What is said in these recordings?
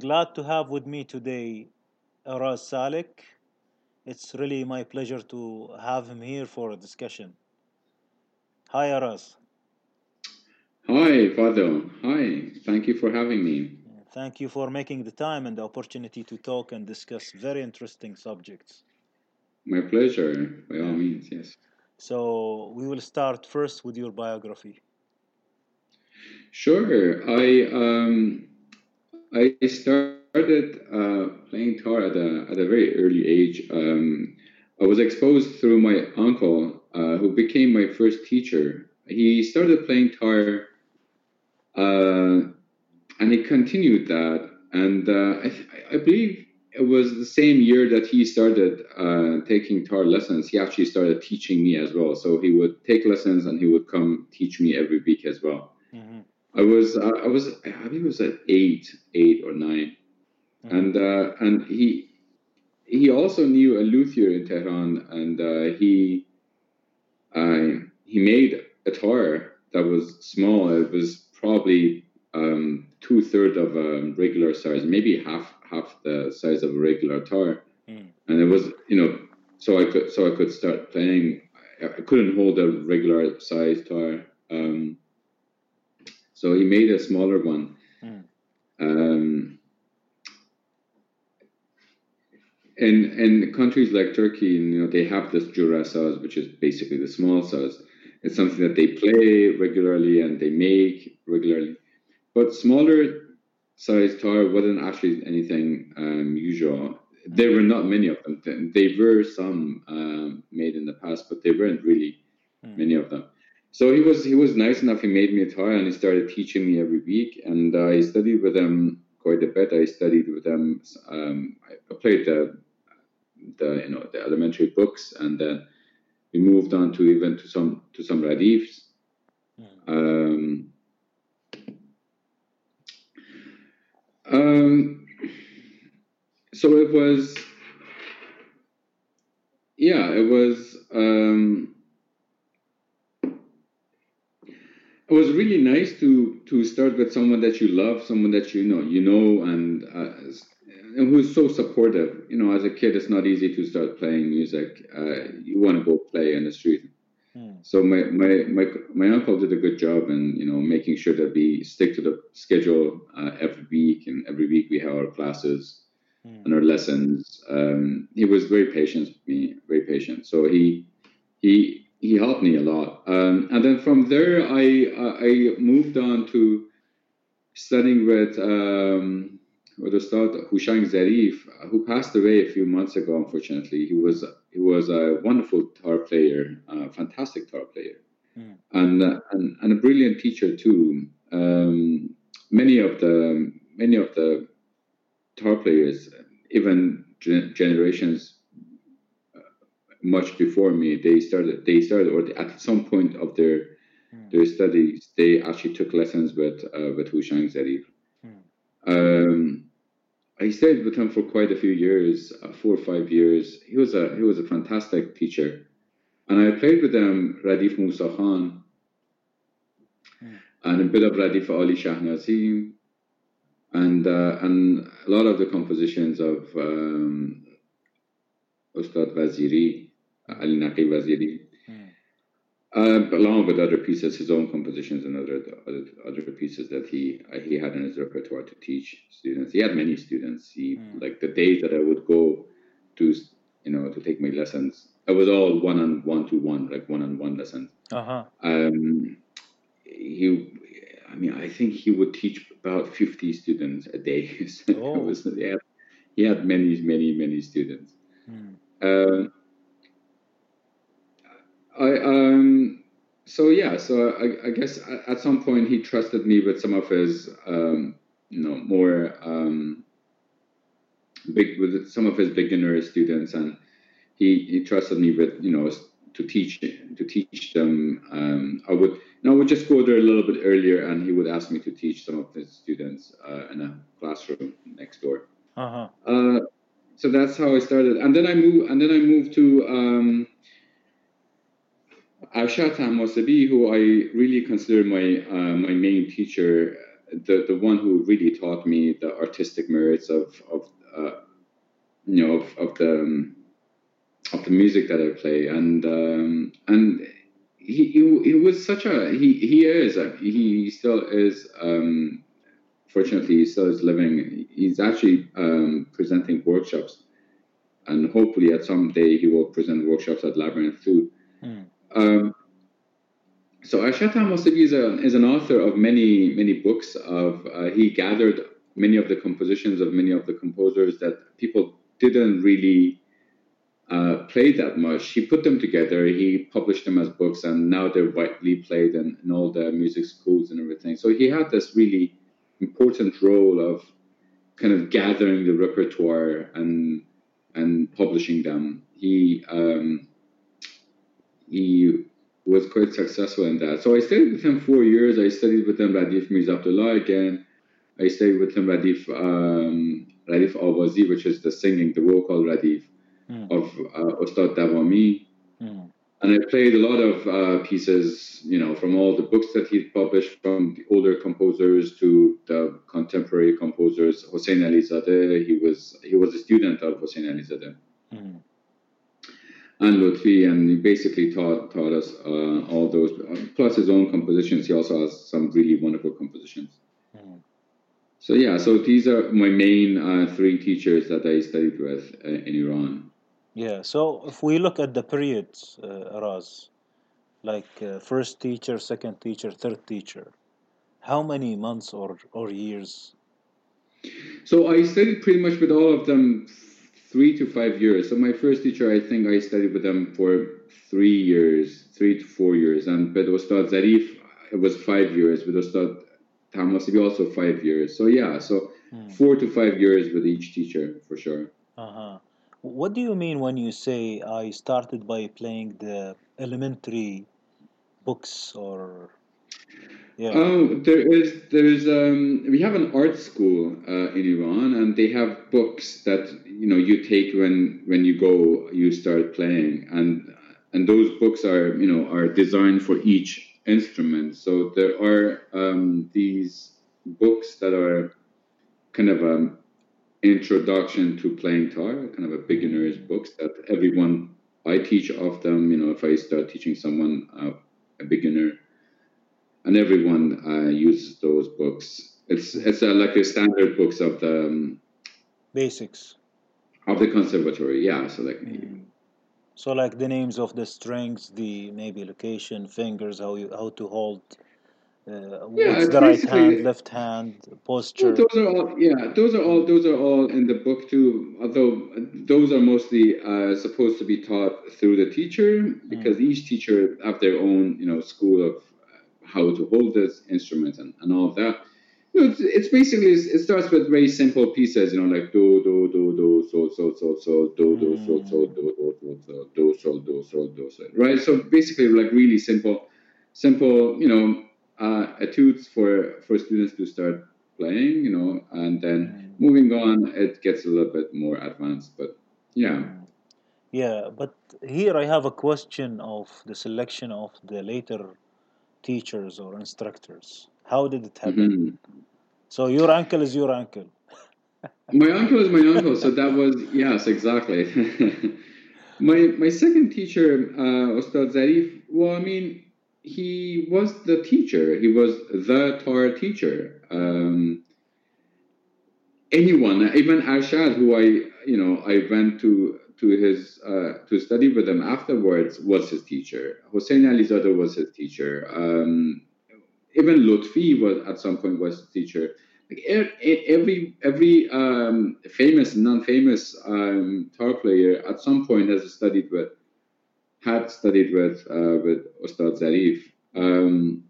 Glad to have with me today Araz Salek. It's really my pleasure to have him here for a discussion. Hi, Aras. Hi, Fadel. Hi. Thank you for having me. Thank you for making the time and the opportunity to talk and discuss very interesting subjects. My pleasure, by all means, yes. So, we will start first with your biography. Sure. I um, I started uh, playing guitar at a at a very early age. Um, I was exposed through my uncle, uh, who became my first teacher. He started playing guitar, uh, and he continued that. And uh, I, I believe it was the same year that he started uh, taking guitar lessons. He actually started teaching me as well. So he would take lessons and he would come teach me every week as well. Mm-hmm. I was uh, I was I think it was at eight eight or 9 mm-hmm. and uh, and he he also knew a luthier in Tehran and uh, he uh, he made a guitar that was small. It was probably um, two thirds of a regular size, maybe half half the size of a regular guitar, mm. and it was you know so I could so I could start playing. I couldn't hold a regular size guitar. Um, so he made a smaller one. Mm. Um, in in countries like Turkey, you know, they have this jura saz, which is basically the small saz. It's something that they play regularly and they make regularly. But smaller size tar wasn't actually anything um, usual. There were not many of them. There were some um, made in the past, but there weren't really mm. many of them. So he was he was nice enough. He made me a toy and he started teaching me every week. And I studied with him quite a bit. I studied with him. Um, I played the the you know the elementary books, and then we moved on to even to some to some radifs. Mm. Um, um, so it was, yeah, it was. Um, it was really nice to to start with someone that you love, someone that you know, you know, and uh, and who's so supportive. You know, as a kid, it's not easy to start playing music. Uh, you want to go play in the street. Hmm. So my, my my my uncle did a good job in you know making sure that we stick to the schedule uh, every week, and every week we have our classes mm. and our lessons. Um, he was very patient with me, very patient. So he he he helped me a lot. Um, and then from there, I uh, I moved on to studying with um, with Ustad Hushang Zarif, who passed away a few months ago. Unfortunately, he was he was a wonderful tar player, a fantastic tar player, mm. and, uh, and and a brilliant teacher too. Um, many of the many of the tar players, even generations much before me. They started they started or at some point of their mm. their studies they actually took lessons with uh, with Hushang Zarif. Mm. Um, I stayed with him for quite a few years, uh, four or five years. He was a he was a fantastic teacher, and I played with him Radif Musa Khan mm. and a bit of Radif Ali Shahnazi, and uh, and a lot of the compositions of um, Ustad Vaziri. Ali Naqi Vaziri. Uh, along with other pieces, his own compositions and other other, other pieces that he uh, he had in his repertoire to teach students. He had many students. He mm. like the days that I would go to you know to take my lessons. It was all one on one to one, like one on one lessons. Uh-huh. Um, he, I mean, I think he would teach about fifty students a day. so oh. was, he, had, he had many, many, many students. Mm. Uh, I um so yeah so I, I guess at some point he trusted me with some of his um, you know more um, big with some of his beginner students and he, he trusted me with you know to teach to teach them um, I would you know, I would just go there a little bit earlier and he would ask me to teach some of his students uh, in a classroom next door uh-huh. uh, so that's how I started and then I moved and then I moved to um, Arshad Mosabi, who I really consider my uh, my main teacher, the the one who really taught me the artistic merits of of uh, you know of, of the um, of the music that I play, and um, and he, he he was such a he he is a, he still is. Um, fortunately, he still is living. He's actually um, presenting workshops, and hopefully, at some day, he will present workshops at Labyrinth too. Mm. Um, so Arshad Tahmasbi is, is an author of many many books. Of uh, he gathered many of the compositions of many of the composers that people didn't really uh, play that much. He put them together. He published them as books, and now they're widely played in, in all the music schools and everything. So he had this really important role of kind of gathering the repertoire and and publishing them. He um, he was quite successful in that. So I stayed with him four years. I studied with him Radif Mirza Abdullah again. I stayed with him Radif um, Radif Avazi, which is the singing, the vocal Radif mm. of uh, Ustad Davami. Mm. And I played a lot of uh, pieces, you know, from all the books that he'd published, from the older composers to the contemporary composers. Hossein Alizadeh, he was he was a student of Hossein Alizadeh. Mm. And Lutfi, and he basically taught taught us uh, all those, plus his own compositions. He also has some really wonderful compositions. Mm. So yeah, so these are my main uh, three teachers that I studied with uh, in Iran. Yeah, so if we look at the periods, uh, Raz, like uh, first teacher, second teacher, third teacher, how many months or, or years? So I studied pretty much with all of them three to five years. So my first teacher, I think I studied with them for three years, three to four years. And with Ustad Zarif, it was five years. With Ustad Tahmasbi, also five years. So yeah, so hmm. four to five years with each teacher for sure. Uh-huh. What do you mean when you say I started by playing the elementary books or yeah. Oh, there is there is um we have an art school uh, in Iran and they have books that you know you take when when you go you start playing and and those books are you know are designed for each instrument. So there are um, these books that are kind of um, introduction to playing tar, kind of a beginner's books that everyone I teach of them. You know, if I start teaching someone uh, a beginner, and everyone uh, uses those books. It's it's uh, like a standard books of the um, basics of the conservatory. Yeah, so like. Mm. So like the names of the strings, the maybe location, fingers, how you how to hold uh, yeah, what's the right hand, left hand, posture? those are all. Yeah, those are all. Those are all in the book too. Although those are mostly uh, supposed to be taught through the teacher, because mm. each teacher have their own, you know, school of how to hold this instrument and, and all of that. You know, it's, it's basically it starts with very simple pieces, you know, like do do do do so so so so do do so so do do do so do so do so do so right. So basically, like really simple, simple, you know uh, etudes for for students to start playing, you know, and then mm. moving on, it gets a little bit more advanced. But yeah. Mm. Yeah, but here I have a question of the selection of the later teachers or instructors. How did it happen? Mm-hmm. So your uncle is your uncle. my uncle is my uncle. So that was yes, exactly. my my second teacher, uh, Ustad Zarif. Well, I mean, he was the teacher. He was the Tar teacher. Um, anyone, even Arshad, who I, you know, I went to to his uh, to study with him afterwards, was his teacher. Hossein Alizadeh was his teacher. Um, even Lutfi was at some point was a teacher. Like every every um, famous and non-famous um, tar player at some point has studied with had studied with uh, with Ustad Zarif. Um,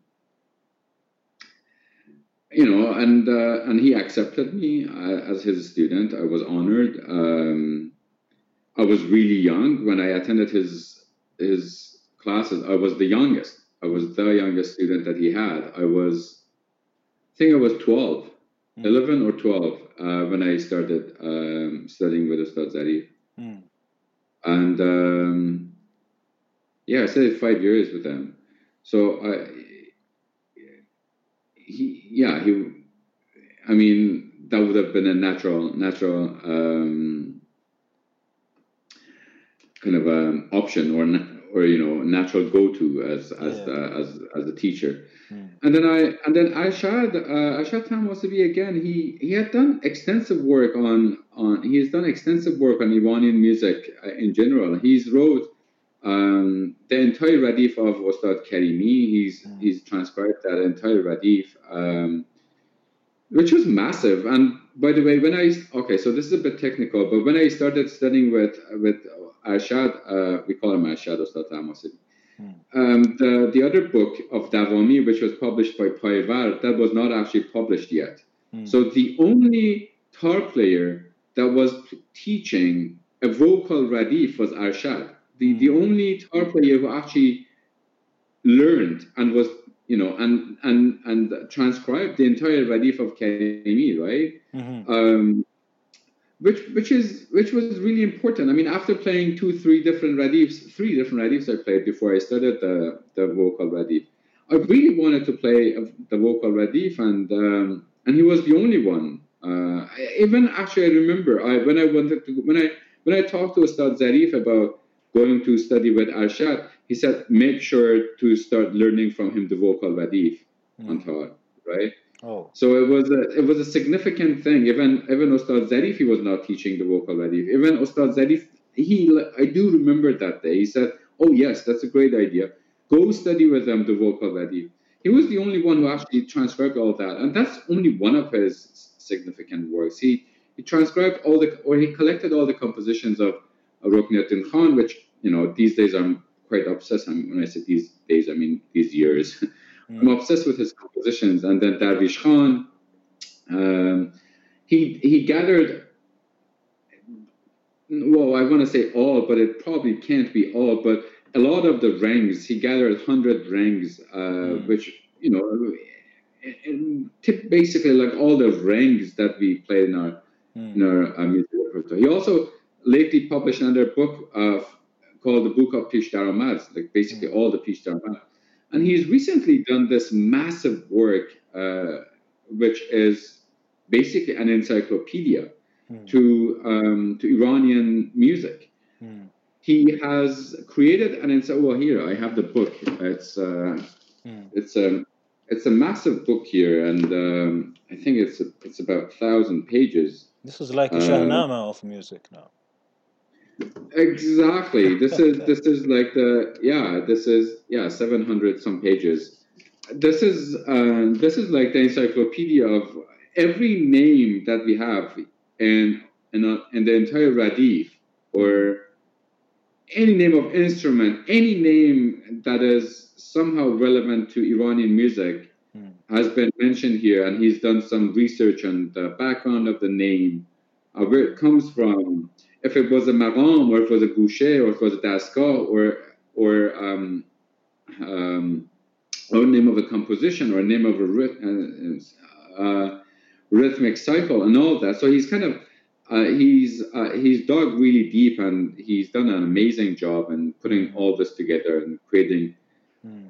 you know, and uh, and he accepted me uh, as his student. I was honored. Um, I was really young when I attended his his classes. I was the youngest. I was the youngest student that he had. I was, I think I was 12, mm. 11 or 12 uh, when I started um, studying with Ustad Zarif. Mm. And um, yeah, I stayed five years with them. So I, he, yeah, he I mean, that would have been a natural, natural um, kind of um, option or or you know natural go to as as yeah. uh, as as a teacher. Mm. And then I and then Arshad uh, Arshad Tahmasbi again he he had done extensive work on on he has done extensive work on Iranian music uh, in general. He's wrote um, the entire Radif of Ustad Karimi. He's mm. he's transcribed that entire Radif, um, which was massive. And by the way, when I okay, so this is a bit technical, but when I started studying with with Arshad, uh, we call him Arshad Ustad Tahmasbi. Hmm. Um, the, the other book of Davami, which was published by Payvar, that was not actually published yet. Mm. So the only tar player that was teaching a vocal radif was Arshad. The, the only tar player who actually learned and was, you know, and and and transcribed the entire radif of Karimi, right? Mm-hmm. Um, which which is which was really important. I mean, after playing two, three different radifs, three different radifs I played before I started the the vocal radif. I really wanted to play the vocal radif, and um, and he was the only one. Uh, even actually, I remember I when I wanted to when I when I talked to Ustad Zarif about going to study with Arshad, he said make sure to start learning from him the vocal radif mm. on Tar, right? Oh. So it was a it was a significant thing. Even even Ustad Zarif he was not teaching the vocal radif. Even Ustad Zarif he I do remember that day. He said, "Oh yes, that's a great idea. Go study with them the vocal radif." He was the only one who actually transcribed all that, and that's only one of his significant works. He he transcribed all the or he collected all the compositions of Rukniuddin Khan, which you know these days I'm quite obsessed. I mean, when I say these days, I mean these years. I'm obsessed with his compositions. And then Darvish Khan, um, he he gathered. Well, I want to say all, but it probably can't be all. But a lot of the rangs, he gathered hundred rangs, uh, mm. which you know, basically like all the rangs that we play in our mm. in our uh, music repertoire. He also lately published another book uh, called the Book of Pish Daramads, like basically mm. all the Pish Daramads. And he's recently done this massive work, uh, which is basically an encyclopedia mm. to um, to Iranian music. Mm. He has created an encyclopedia. Well, here I have the book. It's uh, mm. it's a um, it's a massive book here, and um, I think it's a, it's about thousand pages. This is like a shahnama uh, of music now. Exactly. This is this is like the yeah. This is yeah. Seven hundred some pages. This is uh, this is like the encyclopedia of every name that we have and and, a, in the entire radif or any name of instrument, any name that is somehow relevant to Iranian music mm. has been mentioned here, and he's done some research on the background of the name, uh, where it comes from, if it was a maqam or if it was a gushe or if it was a dastgah or or um, um, or name of a composition or a name of a uh, uh, rhythmic cycle and all that. So he's kind of uh, he's uh, he's dug really deep and he's done an amazing job in putting all this together and creating mm.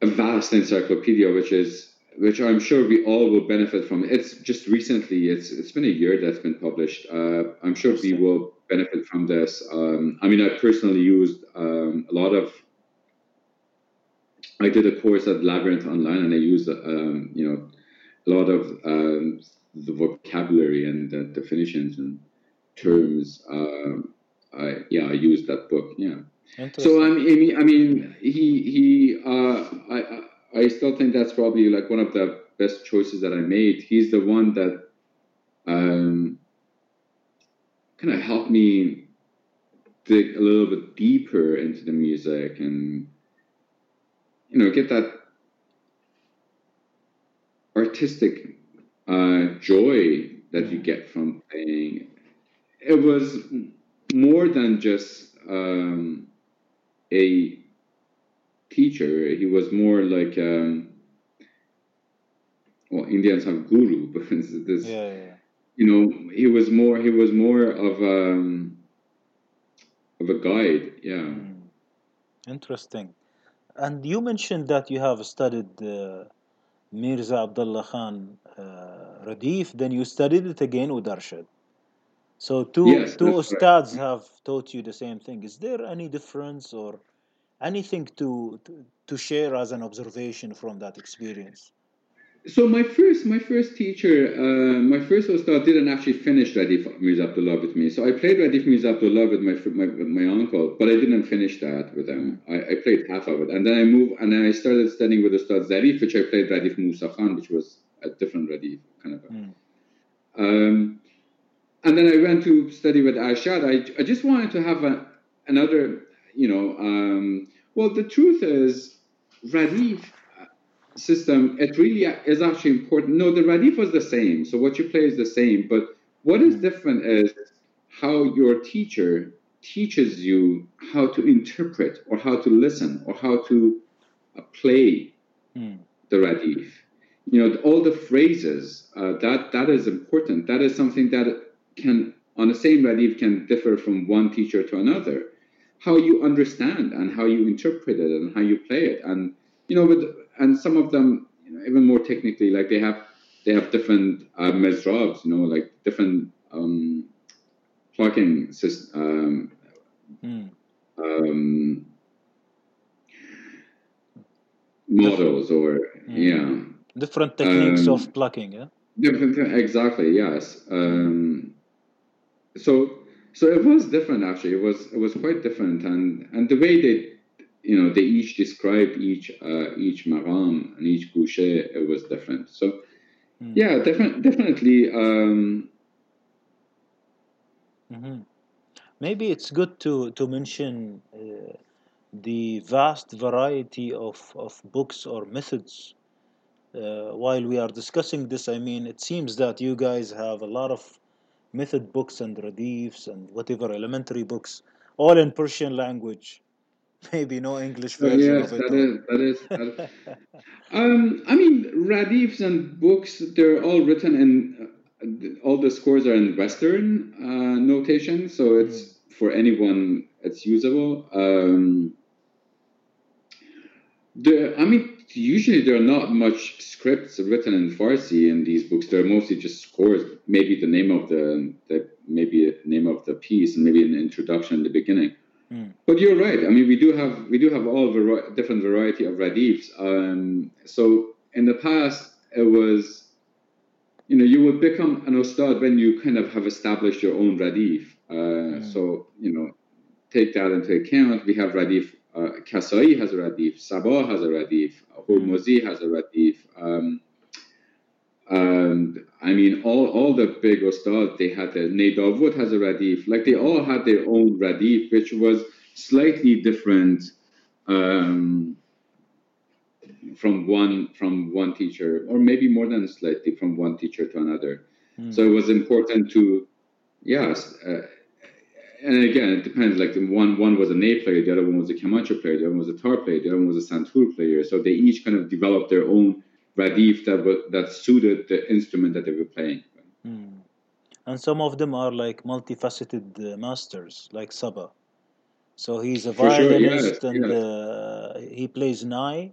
a vast encyclopedia, which is which I'm sure we all will benefit from. It's just recently, it's it's been a year that's been published. Uh, I'm sure we will benefit from this. Um, I mean, I personally used um, a lot of. I did a course at Labyrinth Online, and I used um, you know a lot of um, the vocabulary and the definitions and terms. Uh, I yeah, I used that book. Yeah. So I mean, I mean, he he. Uh, I, I still think that's probably like one of the best choices that I made. He's the one that um, kind of helped me dig a little bit deeper into the music and you know get that artistic uh, joy that you get from playing. It was more than just um, a teacher. He was more like um, well, Indians have guru, but this, yeah, yeah. you know, he was more he was more of um, of a guide. Yeah. Mm. Interesting. And you mentioned that you have studied uh, Mirza Abdullah Khan uh, Radif, then you studied it again with Arshad. So two yes, two ustads right. have taught you the same thing. Is there any difference or anything to, to, to share as an observation from that experience? So my first my first teacher, uh, my first ustad didn't actually finish Radif Mirza Abdullah with me. So I played Radif Mirza Abdullah with my, my my uncle, but I didn't finish that with him. I, I played half of it, and then I moved, and then I started studying with Ustad Zarif, which I played Radif Musa Khan, which was a different Radif kind of. Mm. Um, and then I went to study with Arshad. I I just wanted to have a, another, you know. Um, well, the truth is, Radif system, it really is actually important. No, the radif was the same. So what you play is the same. But what is different is how your teacher teaches you how to interpret or how to listen or how to uh, play mm. the radif. You know, all the phrases, uh, that, that is important. That is something that can, on the same radif, can differ from one teacher to another. How you understand and how you interpret it and how you play it. And, you know, with and some of them, you know, even more technically, like they have they have different uh, mezrabs, you know, like different um, plucking system. Um, mm. um, models or mm. yeah different techniques um, of plucking yeah different exactly yes um, so so it was different actually it was it was quite different and and the way they you know, they each described each uh, each maram and each gushe. It was different. So, mm. yeah, definitely, definitely. Um, mm-hmm. Maybe it's good to to mention uh, the vast variety of of books or methods. Uh, while we are discussing this, I mean, it seems that you guys have a lot of method books and radifs and whatever elementary books, all in Persian language. Maybe no English version yes, of it. That is, that is, that is. um, I mean, radifs and books, they're all written in, uh, all the scores are in Western uh, notation, so it's mm. for anyone, it's usable. Um, the, I mean, usually there are not much scripts written in Farsi in these books. They're mostly just scores, maybe the name of the, the maybe name of the piece, and maybe an introduction in the beginning. Mm. But you're right. I mean, we do have we do have all vari- different variety of radifs. Um, so in the past, it was, you know, you would become an ustad when you kind of have established your own radif. Uh, mm. So you know, take that into account. We have radif. Uh, Kasai has a radif. Saba has a radif. Hormozi has a radif. Um, um, I mean, all, all the big ustad, they had the Neydavood has a radif. Like they all had their own radif, which was slightly different um, from one from one teacher, or maybe more than slightly from one teacher to another. Mm. So it was important to, yes. Uh, and again, it depends. Like one one was a ney player, the other one was a kamancha player, the other one was a tar player, the other one was a santur player. So they each kind of developed their own radif that that suited the instrument that they were playing. Mm. And some of them are like multifaceted uh, masters, like Saba. So he's a violinist sure, yes, and yes. Uh, he plays nai.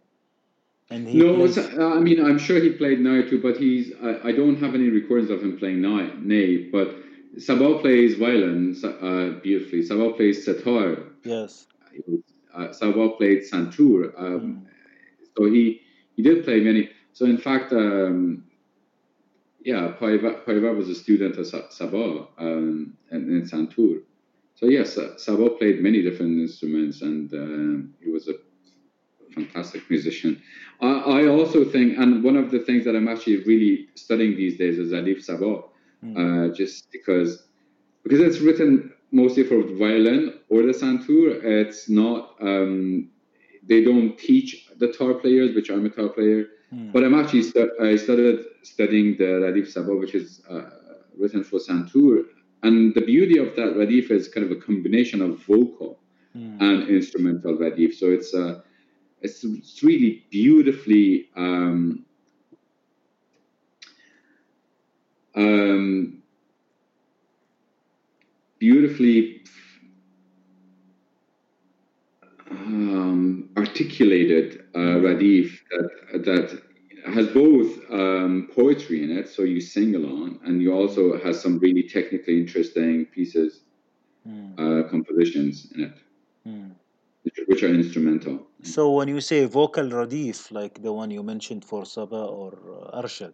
And he no, plays... I mean I'm sure he played nai too, but he's I, I don't have any recordings of him playing nai, nai but Saba plays violin uh, beautifully. Saba plays sitar. Yes. Uh, Saba played santur. Um, mm. So he he did play many. So in fact, um, yeah, Payvar was a student of Saba um, in, in Santur. So yes, Saba played many different instruments, and uh, he was a fantastic musician. I, I, also think, and one of the things that I'm actually really studying these days is Alif Saba, mm. uh, just because because it's written mostly for violin or the santur. It's not. Um, they don't teach the tar players, which I'm a tar player. Mm. But I'm actually stu- I started studying the Radif Saba, which is uh, written for Santur, and the beauty of that Radif is kind of a combination of vocal mm. and instrumental Radif. So it's uh, it's, it's really beautifully um, um, beautifully um, articulated uh, radif that that has both um, poetry in it, so you sing along, and you also has some really technically interesting pieces, Mm. uh, compositions in it, Mm. which, which are instrumental. So when you say vocal radif, like the one you mentioned for Saba or uh, Arshad,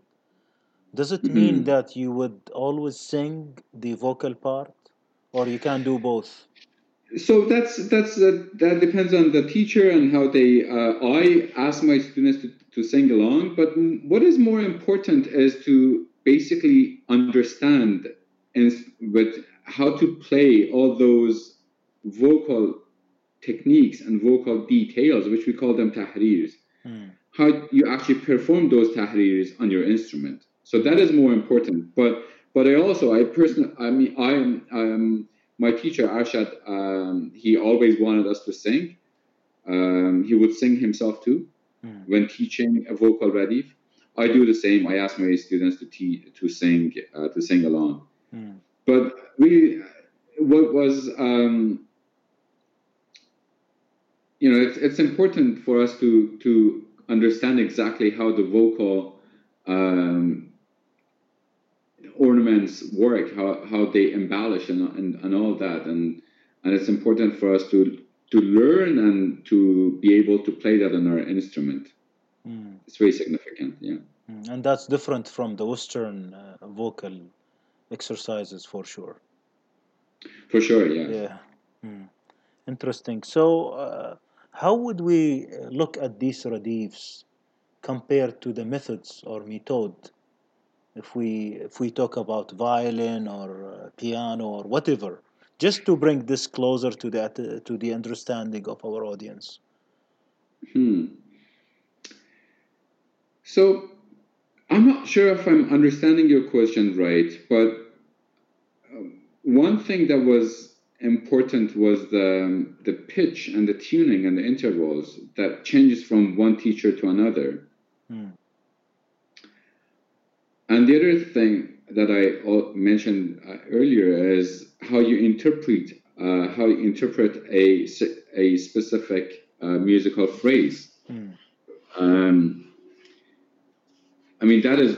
does it mean Mhm. that you would always sing the vocal part, or you can do both? So that's that's uh, that depends on the teacher and how they. Uh, I ask my students to, to sing along, but what is more important is to basically understand and with how to play all those vocal techniques and vocal details, which we call them tahrirs. Mm. How you actually perform those tahrirs on your instrument. So that is more important. But but I also I personally I mean I am um, my teacher Arshad um, he always wanted us to sing. Um, he would sing himself too Mm. when teaching a vocal radif. I do the same. I ask my students to te- to sing uh, to sing along. Mm. But really, what was um, you know it's, it's important for us to to understand exactly how the vocal um, ornaments work, how, how they embellish and, and, and all that, and and it's important for us to to learn and to be able to play that on our instrument. Mm. It's very significant. Yeah. Mm. And that's different from the Western uh, vocal exercises for sure. For sure, yeah. Yeah. Mm. Interesting. So, uh, how would we uh, look at these radifs compared to the methods or method? If we if we talk about violin or uh, piano or whatever, just to bring this closer to that uh, to the understanding of our audience. Hmm. So, I'm not sure if I'm understanding your question right, but um, one thing that was important was the the pitch and the tuning and the intervals that changes from one teacher to another. Mm. And the other thing that I mentioned uh, earlier is how you interpret uh, how you interpret a a specific uh, musical phrase. Mm. Um, I mean that is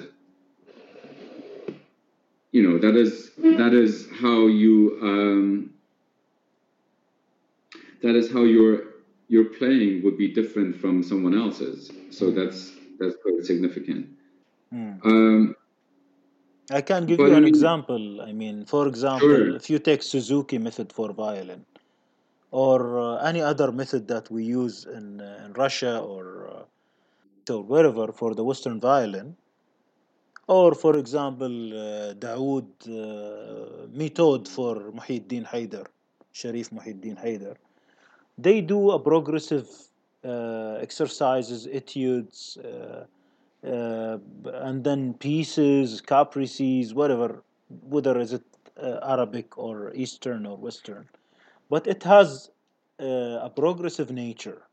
you know that is that is how you um, that is how your your playing would be different from someone else's. So that's that's quite significant. Mm. Um, I can give you an example. I mean, for example, Sure. if you take Suzuki method for violin, or uh, any other method that we use in, uh, in Russia or uh, or wherever for the Western violin, or for example, uh, Daoud uh, method for Muhyiddin Haider, Sharif Muhyiddin Haider, they do a progressive uh, exercises, etudes, uh, and then pieces, caprices, whatever, whether is it uh, Arabic or Eastern or Western, but it has uh, a progressive nature.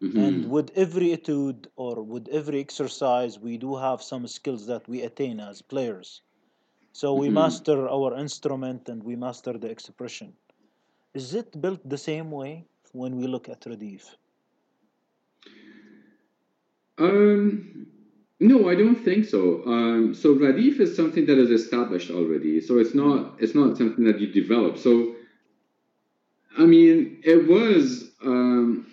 mhm. And with every etude or with every exercise, we do have some skills that we attain as players. So we Mhm. master our instrument and we master the expression. Is it built the same way when we look at Radif? Um, no, I don't think so. Um, so Radif is something that is established already. So it's not it's not something that you develop. So I mean, it was um,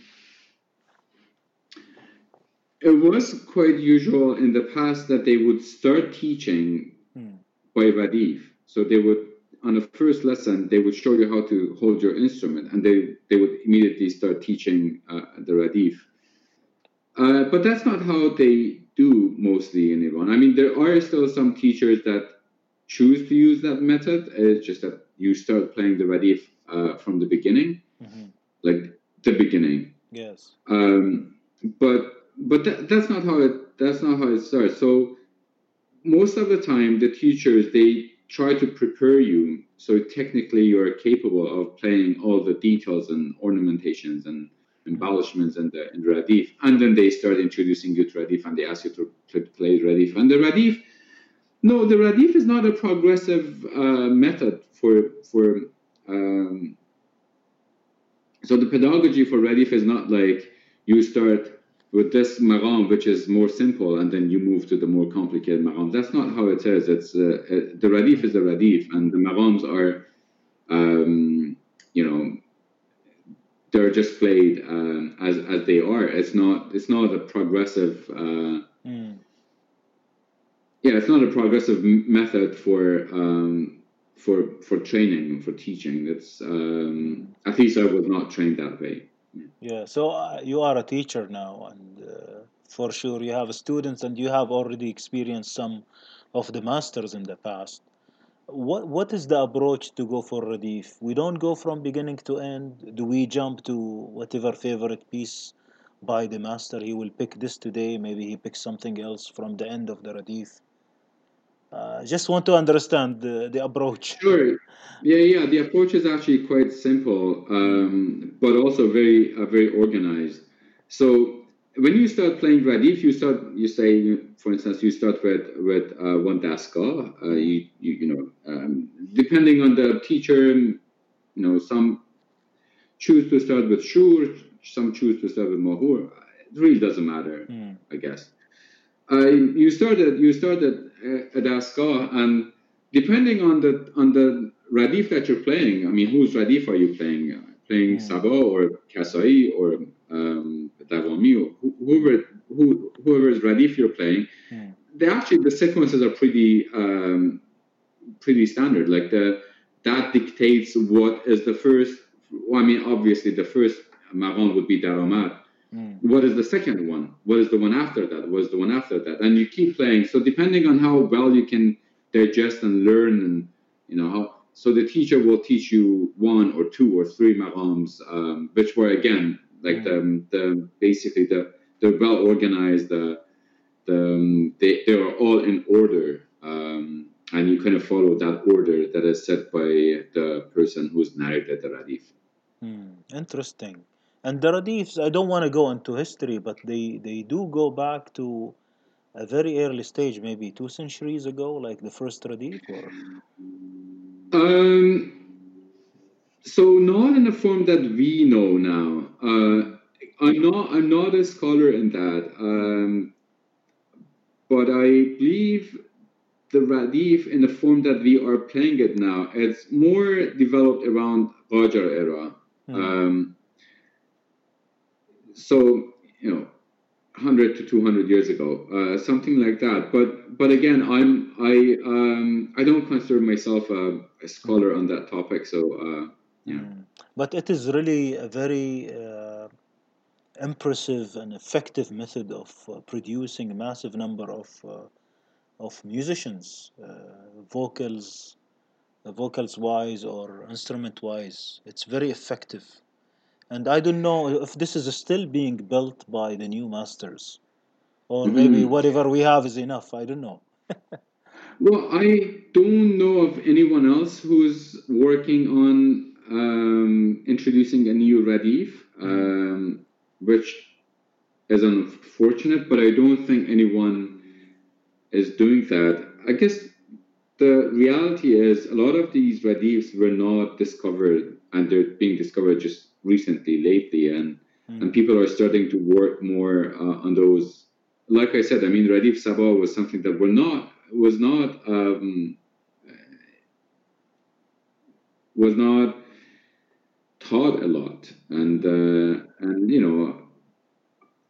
it was quite usual in the past that they would start teaching Hmm. by Radif. So they would on the first lesson they would show you how to hold your instrument, and they they would immediately start teaching uh, the Radif. Uh, but that's not how they do mostly in Iran. I mean, there are still some teachers that choose to use that method. It's just that you start playing the Radif uh, from the beginning, Mhm. like the beginning. Yes. Um, but but that, that's not how it that's not how it starts. So most of the time, the teachers they try to prepare you so technically you're capable of playing all the details and ornamentations and embellishments and the the radif, and then they start introducing you to radif and they ask you to, to play radif. And the radif, no, the radif is not a progressive uh, method for for. Um, so the pedagogy for radif is not like you start with this maram, which is more simple, and then you move to the more complicated maram. That's not how it is. It's uh, the radif is the radif, and the marams are, um, you know, they're just played um, as as they are. It's not it's not a progressive. Uh, mm. Yeah, it's not a progressive method for um, for for training for teaching. It's um, at least I was not trained that way. Yeah, so uh, you are a teacher now, and uh, for sure you have students, and you have already experienced some of the masters in the past. What what is the approach to go for Radif? We don't go from beginning to end. Do we jump to whatever favorite piece by the master? He will pick this today. Maybe he picks something else from the end of the Radif. Uh, just want to understand the, the approach. Sure. Yeah, yeah. The approach is actually quite simple, um, but also very uh, very organized. So when you start playing Radif, you start you say, for instance, you start with with uh, one dastgah. Uh, you, you you know, um, depending on the teacher, you know, some choose to start with shur, some choose to start with mahur. It really doesn't matter, mm. I guess. Uh, you started you started at Dastgah, and depending on the on the radif that you're playing, I mean, whose radif are you playing? Playing yeah. Saba or Kasai or um, Or whoever who, whoever's radif you're playing, yeah. they actually the sequences are pretty um, pretty standard. Like the that dictates what is the first. Well, I mean, obviously the first maran would be Daramad Mm. What is the second one? What is the one after that? What is the one after that? And you keep playing. So depending on how well you can digest and learn, and you know how. So the teacher will teach you one or two or three marams, um, which were again like mm. the, the basically the they're well organized. The the um, they they are all in order. Um, and you kind of follow that order that is set by the person who's narrated the radif. Mm, interesting. And the Radifs, I don't want to go into history, but they, they do go back to a very early stage, maybe two centuries ago, like the first Radif? Or? Um, so not in the form that we know now. Uh, I'm not I'm not a scholar in that, um, but I believe the Radif in the form that we are playing it now, it's more developed around Qajar era. Hmm. Um, so you know 100 to 200 years ago uh, something like that but but again i'm i um, i don't consider myself a, a, scholar on that topic so uh, yeah mm. but it is really a very uh, impressive and effective method of uh, producing a massive number of uh, of musicians uh, vocals vocals wise or instrument wise it's very effective and I don't know if this is still being built by the new masters, or mm-hmm. maybe whatever we have is enough. I don't know. well, I don't know of anyone else who's working on um, introducing a new Radif, mm-hmm. um, which is unfortunate, but I don't think anyone is doing that. I guess the reality is a lot of these Radifs were not discovered and they're being discovered just recently, lately, and mm. and people are starting to work more uh, on those. Like I said, I mean, Radif Saba was something that were not was not um, was not taught a lot, and uh, and you know,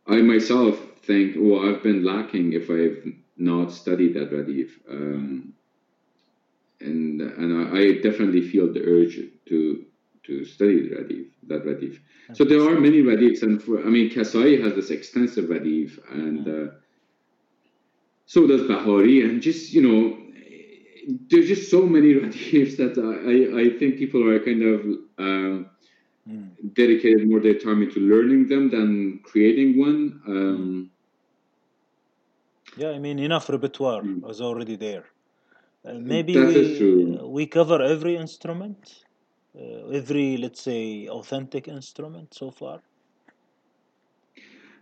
I myself think, well, I've been lacking if I've not studied that Radif. Um, and and I, definitely feel the urge to to study Radif, that Radif. So there are many Radifs, and for, I mean, Kasai has this extensive Radif, and uh, so does Bahari, and just you know, there's just so many Radifs that I, I think people are kind of um, mm. dedicated more their time into learning them than creating one. Um, yeah, I mean, enough repertoire mm. was already there. Uh, maybe we, we cover every instrument uh, every let's say authentic instrument so far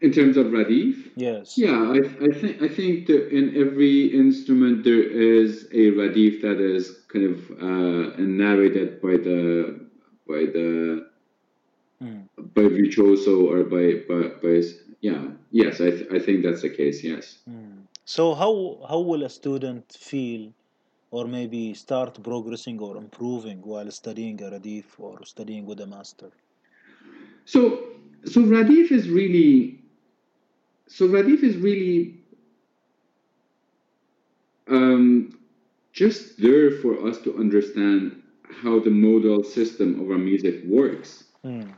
in terms of radif yes yeah i, I think i think that in every instrument there is a radif that is kind of uh, narrated by the by the hmm. by virtuoso or by, by by yeah, yes, I, th- I think that's the case. Yes. Mm. So how how will a student feel, or maybe start progressing or improving while studying a radif or studying with a master? So so radif is really so radif is really um, just there for us to understand how the modal system of our music works. Mm.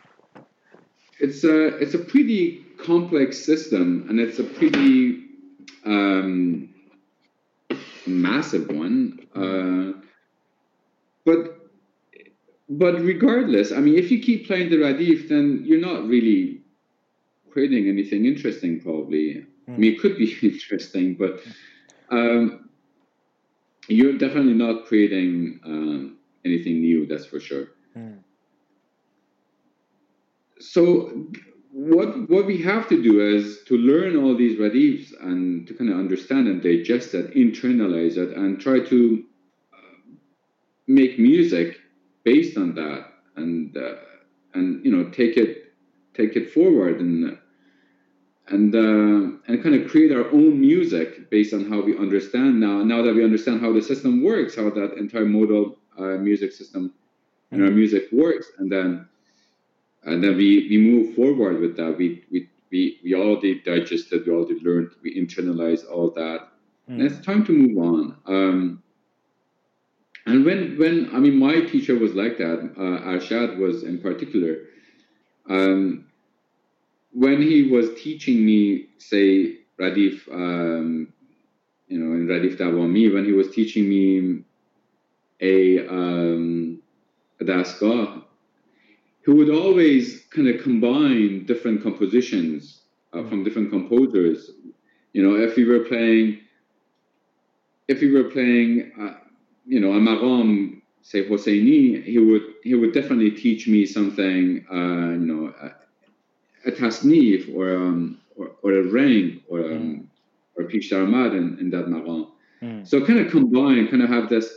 It's a it's a pretty complex system, and it's a pretty um, massive one. Uh, but but regardless, I mean, if you keep playing the radif, then you're not really creating anything interesting. Probably, I mean, it could be interesting, but um, you're definitely not creating um, anything new. That's for sure. Mm. So what what we have to do is to learn all these radifs and to kind of understand and digest it, internalize it, and try to uh, make music based on that, and uh, and you know take it take it forward and and uh, and kind of create our own music based on how we understand now. Now that we understand how the system works, how that entire modal uh, music system and our music works, and then and then we, we move forward with that. We we we, we already digested, we already learned, we internalized all that. And it's time to move on. Um, and when when I mean my teacher was like that, uh, Arshad was in particular. Um, when he was teaching me, say Radif, um, you know, in Radif Davami, when he was teaching me a um, a he would always kind of combine different compositions uh, from different composers. You know, if we were playing, if we were playing, uh, you know, a maqam, say Hosseini, he would he would definitely teach me something, uh, you know, a, a tasnif or um, or, or a reng or um, or pish daramad in, in that maqam. Mm. So kind of combine, kind of have this,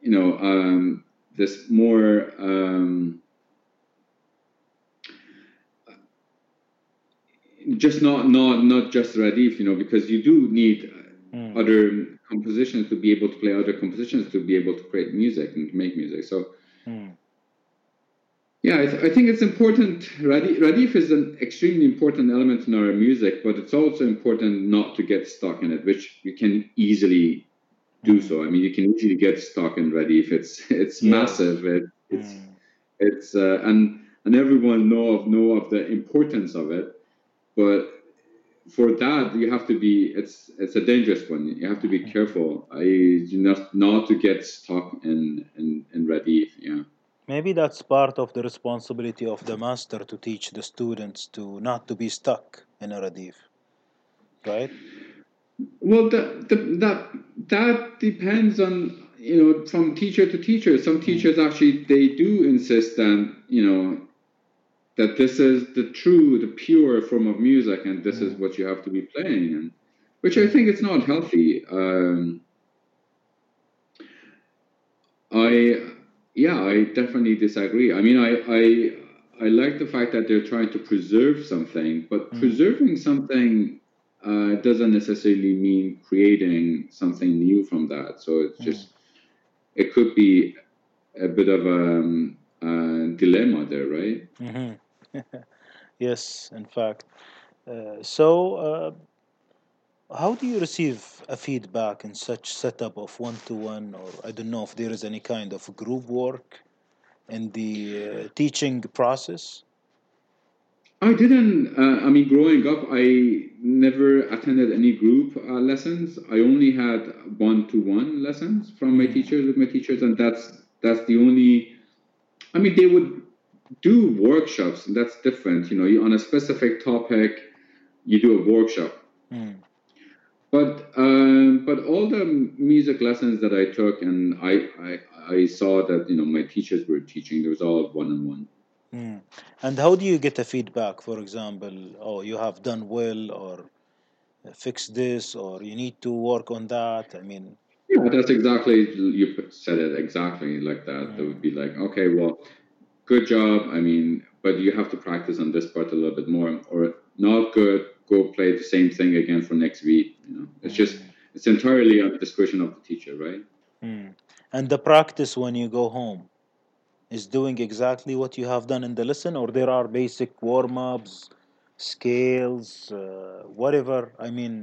you know, um, this more. Um, just not not not just radif you know because you do need Mm. other compositions to be able to play other compositions to be able to create music and make music so Mm. yeah i, th- I think it's important radif, radif is an extremely important element in our music but it's also important not to get stuck in it which you can easily do Mm. so i mean you can easily get stuck in radif it's it's Yes. massive it, it's Mm. it's uh, and and everyone know of know of the importance of it but for that you have to be it's it's a dangerous one. You have to be careful. I not not to get stuck in in in radif yeah. Maybe that's part of the responsibility of the master to teach the students to not to be stuck in a radif, right? well that that that, that depends on you know from teacher to teacher. Some mm. teachers actually they do insist that you know that this is the true the pure form of music and this is what you have to be playing and which i think is not healthy um i yeah i definitely disagree. I mean i i i like the fact that they're trying to preserve something but Mm. preserving something uh, doesn't necessarily mean creating something new from that. So it's Mm. just it could be a bit of a, um, a dilemma there right? Hmm yes, in fact. Uh, so, uh, how do you receive a feedback in such setup of one to one, or I don't know if there is any kind of group work in the uh, teaching process? I didn't. Uh, I mean, growing up, I never attended any group uh, lessons. I only had one-to-one lessons from my Mm. teachers with my teachers, and that's that's the only. I mean, they would do workshops, and that's different. You know, you, on a specific topic, you do a workshop. Mm. But um, but all the music lessons that I took, and I, I I saw that you know my teachers were teaching. There was all one-on-one. Mm. And how do you get a feedback? For example, oh, you have done well, or fix this, or you need to work on that. I mean, Yeah, that's exactly you said it exactly like that. That would be like, okay, well, good job. I mean, but you have to practice on this part a little bit more, or not good, go play the same thing again for next week. You know, it's just it's entirely on the discretion of the teacher, right? mm. And the practice when you go home is doing exactly what you have done in the lesson, or there are basic warm ups, scales, uh, whatever. I mean,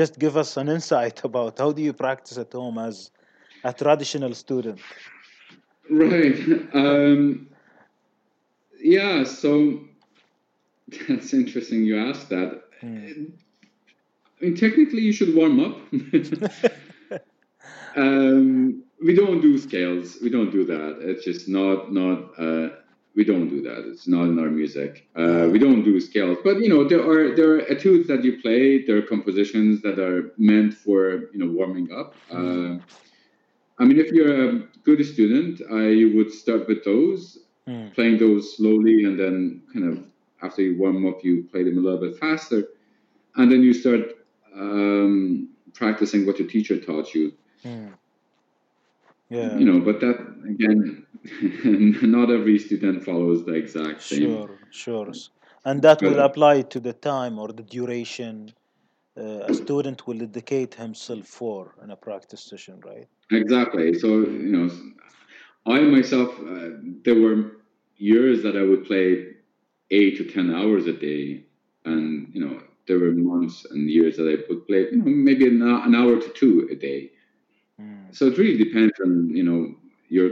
just give us an insight about how do you practice at home as a traditional student. Right. Um, yeah. So that's interesting. You asked that. Mm. I mean, technically, you should warm up. um, we don't do scales. We don't do that. It's just not not. Uh, we don't do that. It's not in our music. Uh, we Ah, don't do scales. But you know, there are there are etudes that you play. There are compositions that are meant for you know warming up. mm, Uh, I mean, if you're a good student, I would start with those, mm, playing those slowly, and then kind of after you warm up, you play them a little bit faster, and then you start um, practicing what your teacher taught you. mm. You know, but that again, not every student follows the exact same. sure, sure. And that will apply to the time or the duration uh, a student will dedicate himself for in a practice session, right? exactly. So you know, I myself, uh, there were years that I would play eight to ten hours a day, and you know, there were months and years that I would play, you know, maybe an, an hour to two a day. mm, So it really depends on you know your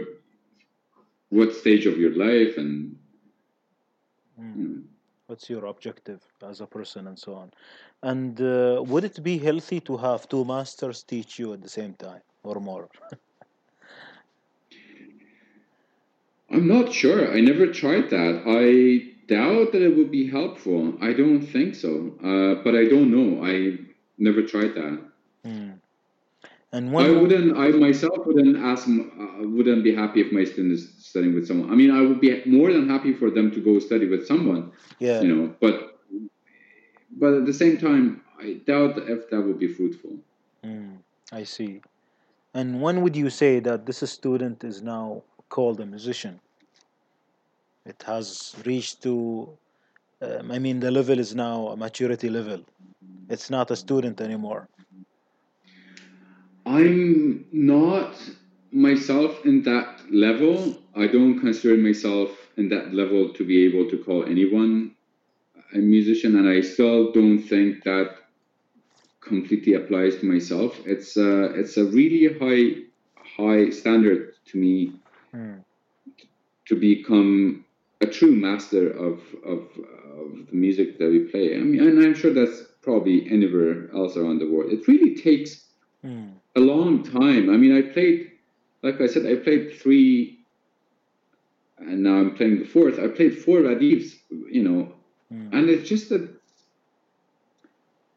what stage of your life and mm. you know. What's your objective as a person and so on? And uh, would it be healthy to have two masters teach you at the same time or more? I'm not sure. I never tried that. I doubt that it would be helpful. I don't think so. Uh, but I don't know. I never tried that. Mm. And I wouldn't. I myself wouldn't ask. Uh, wouldn't be happy if my student is studying with someone. I mean, I would be more than happy for them to go study with someone. yeah, You know, but but at the same time, I doubt if that would be fruitful. mm, I see. And when would you say that this student is now called a musician? It has reached to, um, I mean, the level is now a maturity level. It's not a student anymore. I'm not myself in that level. I don't consider myself in that level to be able to call anyone a musician, and I still don't think that completely applies to myself. It's a, it's a really high high standard to me Mm, to become a true master of of, of the music that we play. I mean, and I'm sure that's probably anywhere else around the world. It really takes mm, a long time. I mean, I played, like I said, I played three, and now I'm playing the fourth. I played four radifs, you know, mm, and it's just that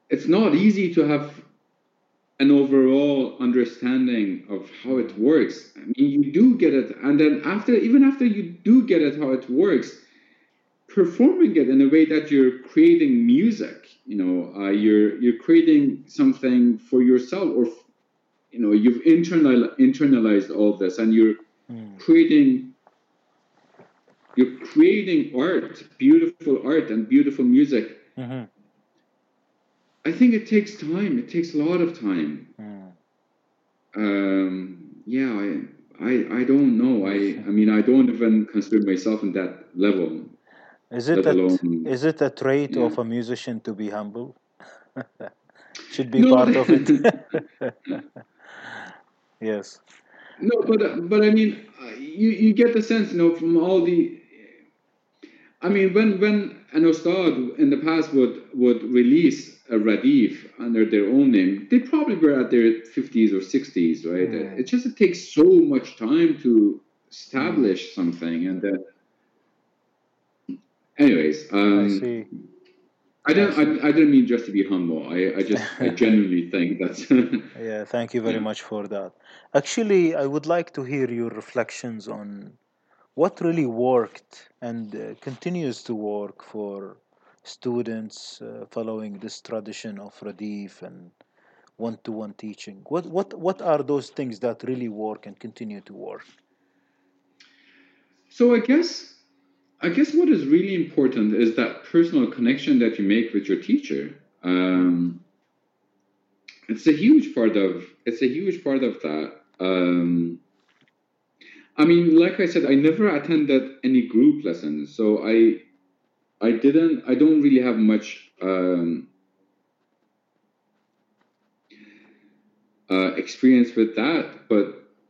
it's not easy to have an overall understanding of how it works. I mean, you do get it, and then after, even after you do get it, how it works, performing it in a way that you're creating music. You know, uh, you're you're creating something for yourself, or you know, you've internal internalized all this, and you're mm, creating you're creating art, beautiful art, and beautiful music. mhm, I think it takes time. It takes a lot of time. mm. Um, yeah, I, I, I don't know. I, I mean, I don't even consider myself in that level, Is it let alone, is it a trait yeah. of a musician to be humble? Should be No, part of it. yes. no, but but I mean, you you get the sense, you know, from all the. I mean, when when an ustad in the past would would release a radif under their own name, they probably were at their fifties or sixties, right? Mm, It just it takes so much time to mm. establish something, and then, anyways, I um, see. I I don't. I, I didn't mean just to be humble. I I just I genuinely think that's Yeah, thank you very yeah. much for that. Actually, I would like to hear your reflections on what really worked and uh, continues to work for students uh, following this tradition of Radif and one-to-one teaching. What what what are those things that really work and continue to work? So I guess I guess what is really important is that personal connection that you make with your teacher. Um, it's a huge part of it's a huge part of that. Um, I mean, like I said, I never attended any group lessons, so I I didn't I don't really have much um, uh, experience with that, but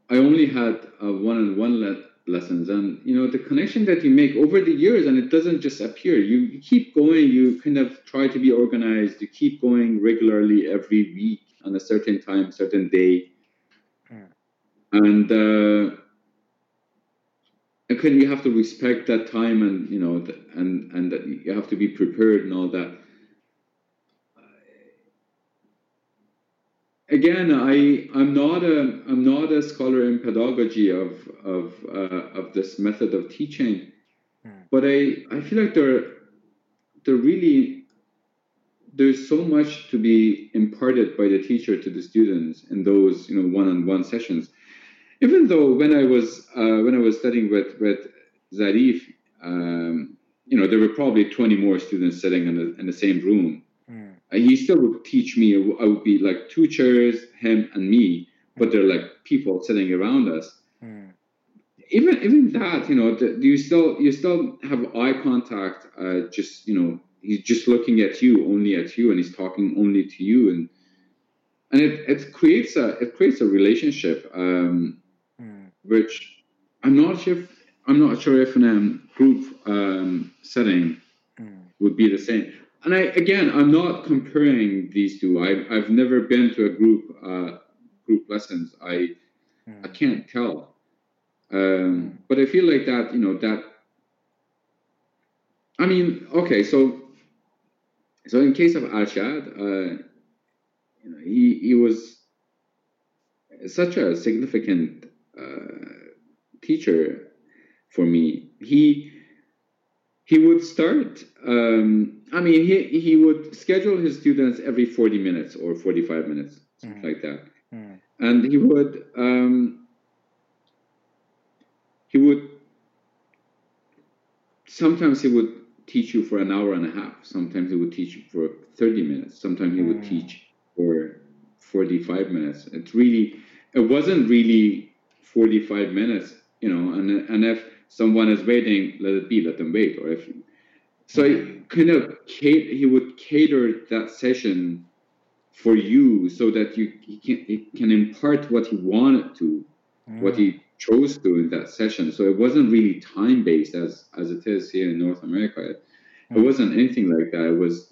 I only had uh, one-on-one le- lessons, and you know the connection that you make over the years, and it doesn't just appear. You, you keep going. You kind of try to be organized. You keep going regularly every week on a certain time, certain day, mm. and. Uh, can you have to respect that time and you know and and that you have to be prepared and all that. Again i i'm not a i'm not a scholar in pedagogy of of uh, of this method of teaching. Mm. but i i feel like there there really there's so much to be imparted by the teacher to the students in those you know one-on-one sessions even though when I was uh, when I was studying with with Zarif, um, you know, there were probably 20 more students sitting in the in the same room. Mm. Uh, he still would teach me. I would be like two chairs, him and me, but they're like people sitting around us. Mm. Even even that, you know, the, you still you still have eye contact. Uh, just you know, he's just looking at you, only at you, and he's talking only to you, and and it, it creates a it creates a relationship. Um, which I'm not sure if, I'm not sure if in a group um, setting mm. would be the same. And I again, I'm not comparing these two. I've I've never been to a group uh, group lessons. I mm. I can't tell. Um, but I feel like that, you know, that. I mean, okay, so so in case of Arshad, uh, you know, he he was such a significant teacher for me. He he would start. Um, I mean, he he would schedule his students every forty minutes or forty five minutes, mm. like that, mm. and he would um, he would sometimes he would teach you for an hour and a half. Sometimes he would teach you for thirty minutes. Sometimes he would mm. teach for forty five minutes. It's really it wasn't really 45 minutes, you know, and and if someone is waiting, let it be, let them wait. Or if so, he kind of he would cater that session for you so that you he can he can impart what he wanted to, mm. what he chose to in that session. So it wasn't really time based as as it is here in North America. It, mm. it wasn't anything like that. It was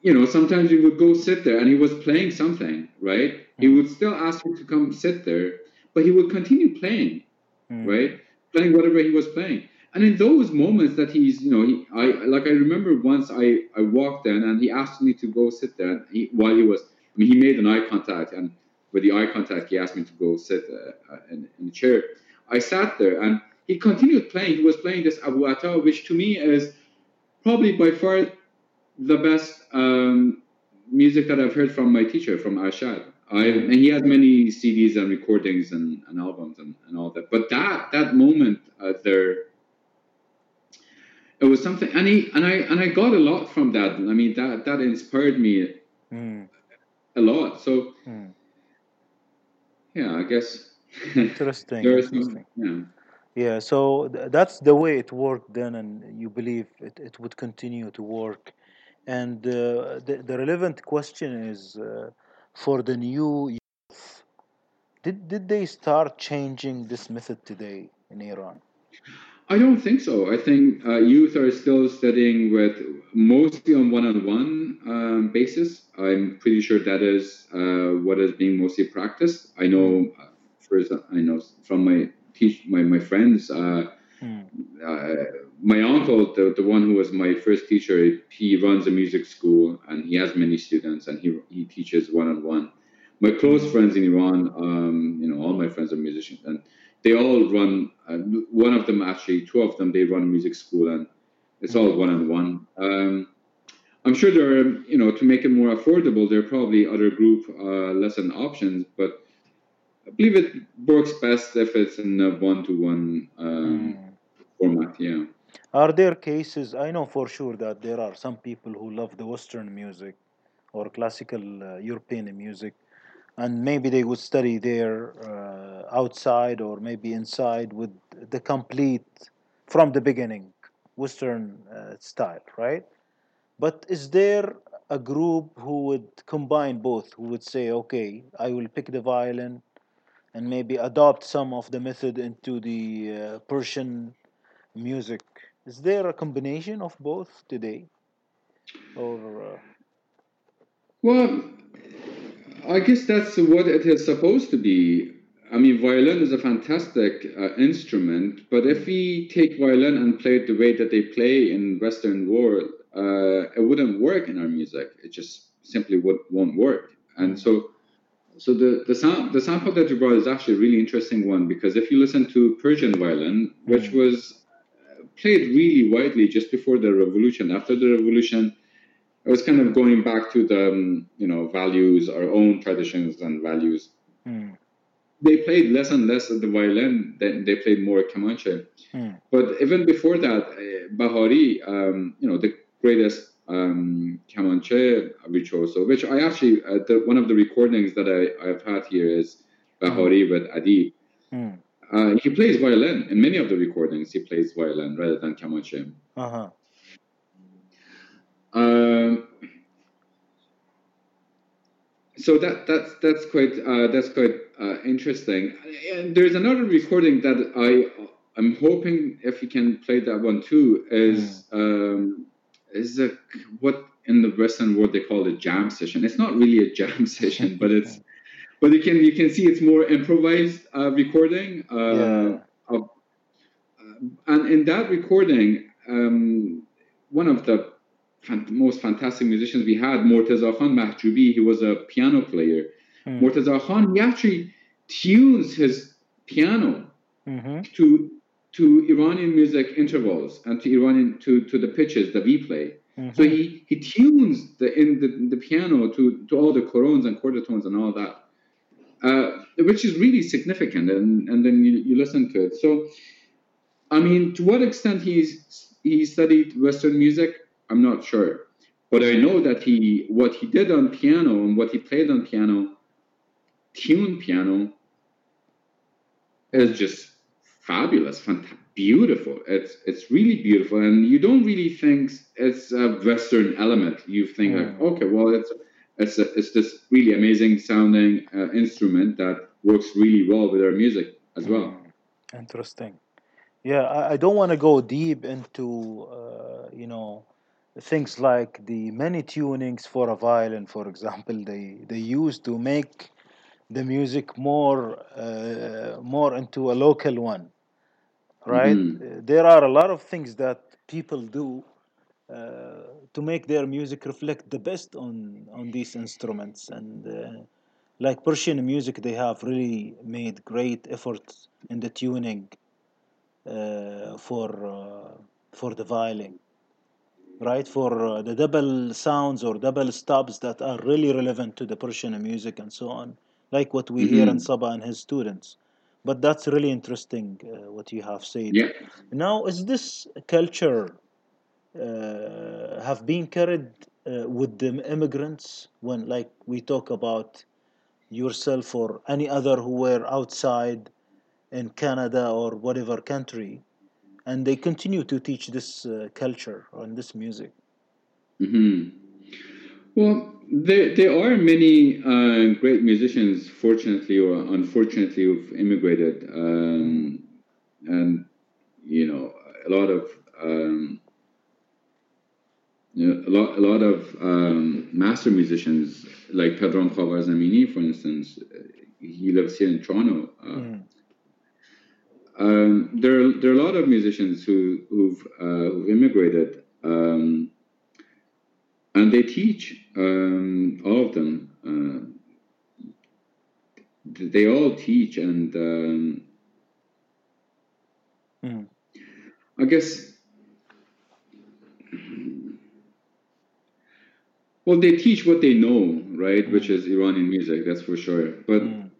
you know, sometimes he would go sit there and he was playing something, right? He mm. would still ask you to come sit there but he would continue playing, mm. right? Playing whatever he was playing. And in those moments that he's, you know, he, I like I remember once I, I walked in and he asked me to go sit there and he, while he was, I mean, he made an eye contact and with the eye contact he asked me to go sit uh, uh in, in the chair. I sat there and he continued playing. He was playing this Abu Ata, which to me is probably by far the best um, music that I've heard from my teacher, from Arshad. I, and he has many CDs and recordings and, and albums and, and all that. But that that moment uh, there, it was something, and he and I and I got a lot from that. I mean that that inspired me mm. a lot. So mm. yeah, I guess interesting. interesting. yeah. Yeah, so th- that's the way it worked then, and you believe it, it would continue to work. And uh, the, the relevant question is uh, for the new youth. Did, did they start changing this method today in Iran? I don't think so. I think uh, youth are still studying with mostly on one-on-one um, basis. I'm pretty sure that is uh, what is being mostly practiced. I know, uh, first, I know from my teach my my friends. Uh, mm. My uncle, the, the one who was my first teacher, he runs a music school and he has many students and he, he teaches one on one. My close friends in Iran, um, you know, all my friends are musicians and they all run, uh, one of them actually, two of them, they run a music school and it's all one on one. I'm sure there are, you know, to make it more affordable, there are probably other group uh, lesson options, but I believe it works best if it's in a one to one format. Yeah. Are there cases? I know for sure that there are some people who love the Western music or classical uh, European music, and maybe they would study there uh, outside or maybe inside with the complete from the beginning Western uh, style, right? But is there a group who would combine both, who would say, okay, I will pick the violin and maybe adopt some of the method into the uh, Persian music? Is there a combination of both today? Or uh, Well, I guess that's what it is supposed to be. I mean, violin is a fantastic uh, instrument, but if we take violin and play it the way that they play in Western world, uh, it wouldn't work in our music. It just simply would, won't work. And so, so the the sound the sample that you brought is actually a really interesting one because if you listen to Persian violin, which mm, was played really widely just before the revolution, after the revolution, it was kind of going back to the um, you know values, our own traditions and values. mm, They played less and less of the violin. Then they played more Kamanche. mm, But even before that, uh, Bahari, um, you know, the greatest um, Kamanche virtuoso, which I actually uh, the, one of the recordings that I, I've had here is mm, Bahari with Adi. Uh, he plays violin in many of the recordings. He plays violin rather than Kamanche. uh-huh. Um, so that that's that's quite uh, that's quite uh, interesting. And there's another recording that I I'm hoping if you can play that one too is um, is a what in the Western world they call a jam session. It's not really a jam session, but it's but you can you can see it's more improvised uh, recording uh, yeah. of and in that recording, um, one of the fan- most fantastic musicians we had, Morteza Khan Mahjoubi, he was a piano player. Mm, Morteza Khan, he actually tunes his piano mm-hmm, to to Iranian music intervals and to Iranian to, to the pitches that we play. So mm-hmm, he, he tunes the in the, the piano to, to all the korons and quarter tones and all that, uh, which is really significant. And, and then you, you listen to it. So I mean, to what extent he's he studied Western music, I'm not sure. But I know that he what he did on piano and what he played on piano, tuned piano, is just fabulous, fantastic, beautiful. It's it's really beautiful, and you don't really think it's a Western element. You think like, mm, okay, well, it's it's a, it's this really amazing sounding uh, instrument that works really well with our music as well. mm. Interesting. Yeah, I, I don't want to go deep into, uh, you know, things like the many tunings for a violin, for example, they they use to make the music more uh, more into a local one, right? Uh, There are a lot of things that people do uh, to make their music reflect the best on on these instruments and. Uh, like Persian music, they have really made great efforts in the tuning uh, for uh, for the violin, right? For uh, the double sounds or double stops that are really relevant to the Persian music and so on, like what we hear in hmm Saba and his students. But that's really interesting uh, what you have said. Yeah. Now, is this culture uh, have been carried uh, with the immigrants when, like, we talk about yourself or any other who were outside in Canada or whatever country, and they continue to teach this uh, culture and this music. hmm Well, there there are many uh, great musicians, fortunately or unfortunately, who've immigrated, Mm, um, and you know, a lot of um, you know, a lot a lot of um, master musicians like Pedram Khavarzamini, for instance. He lives here in Toronto. Uh, mm, um, there are there are a lot of musicians who who've, uh, who've immigrated. Um, and they teach um, all of them. Uh, they all teach, and um, mm, I guess well, they teach what they know, right? Which mm, is Iranian music, that's for sure. But mm,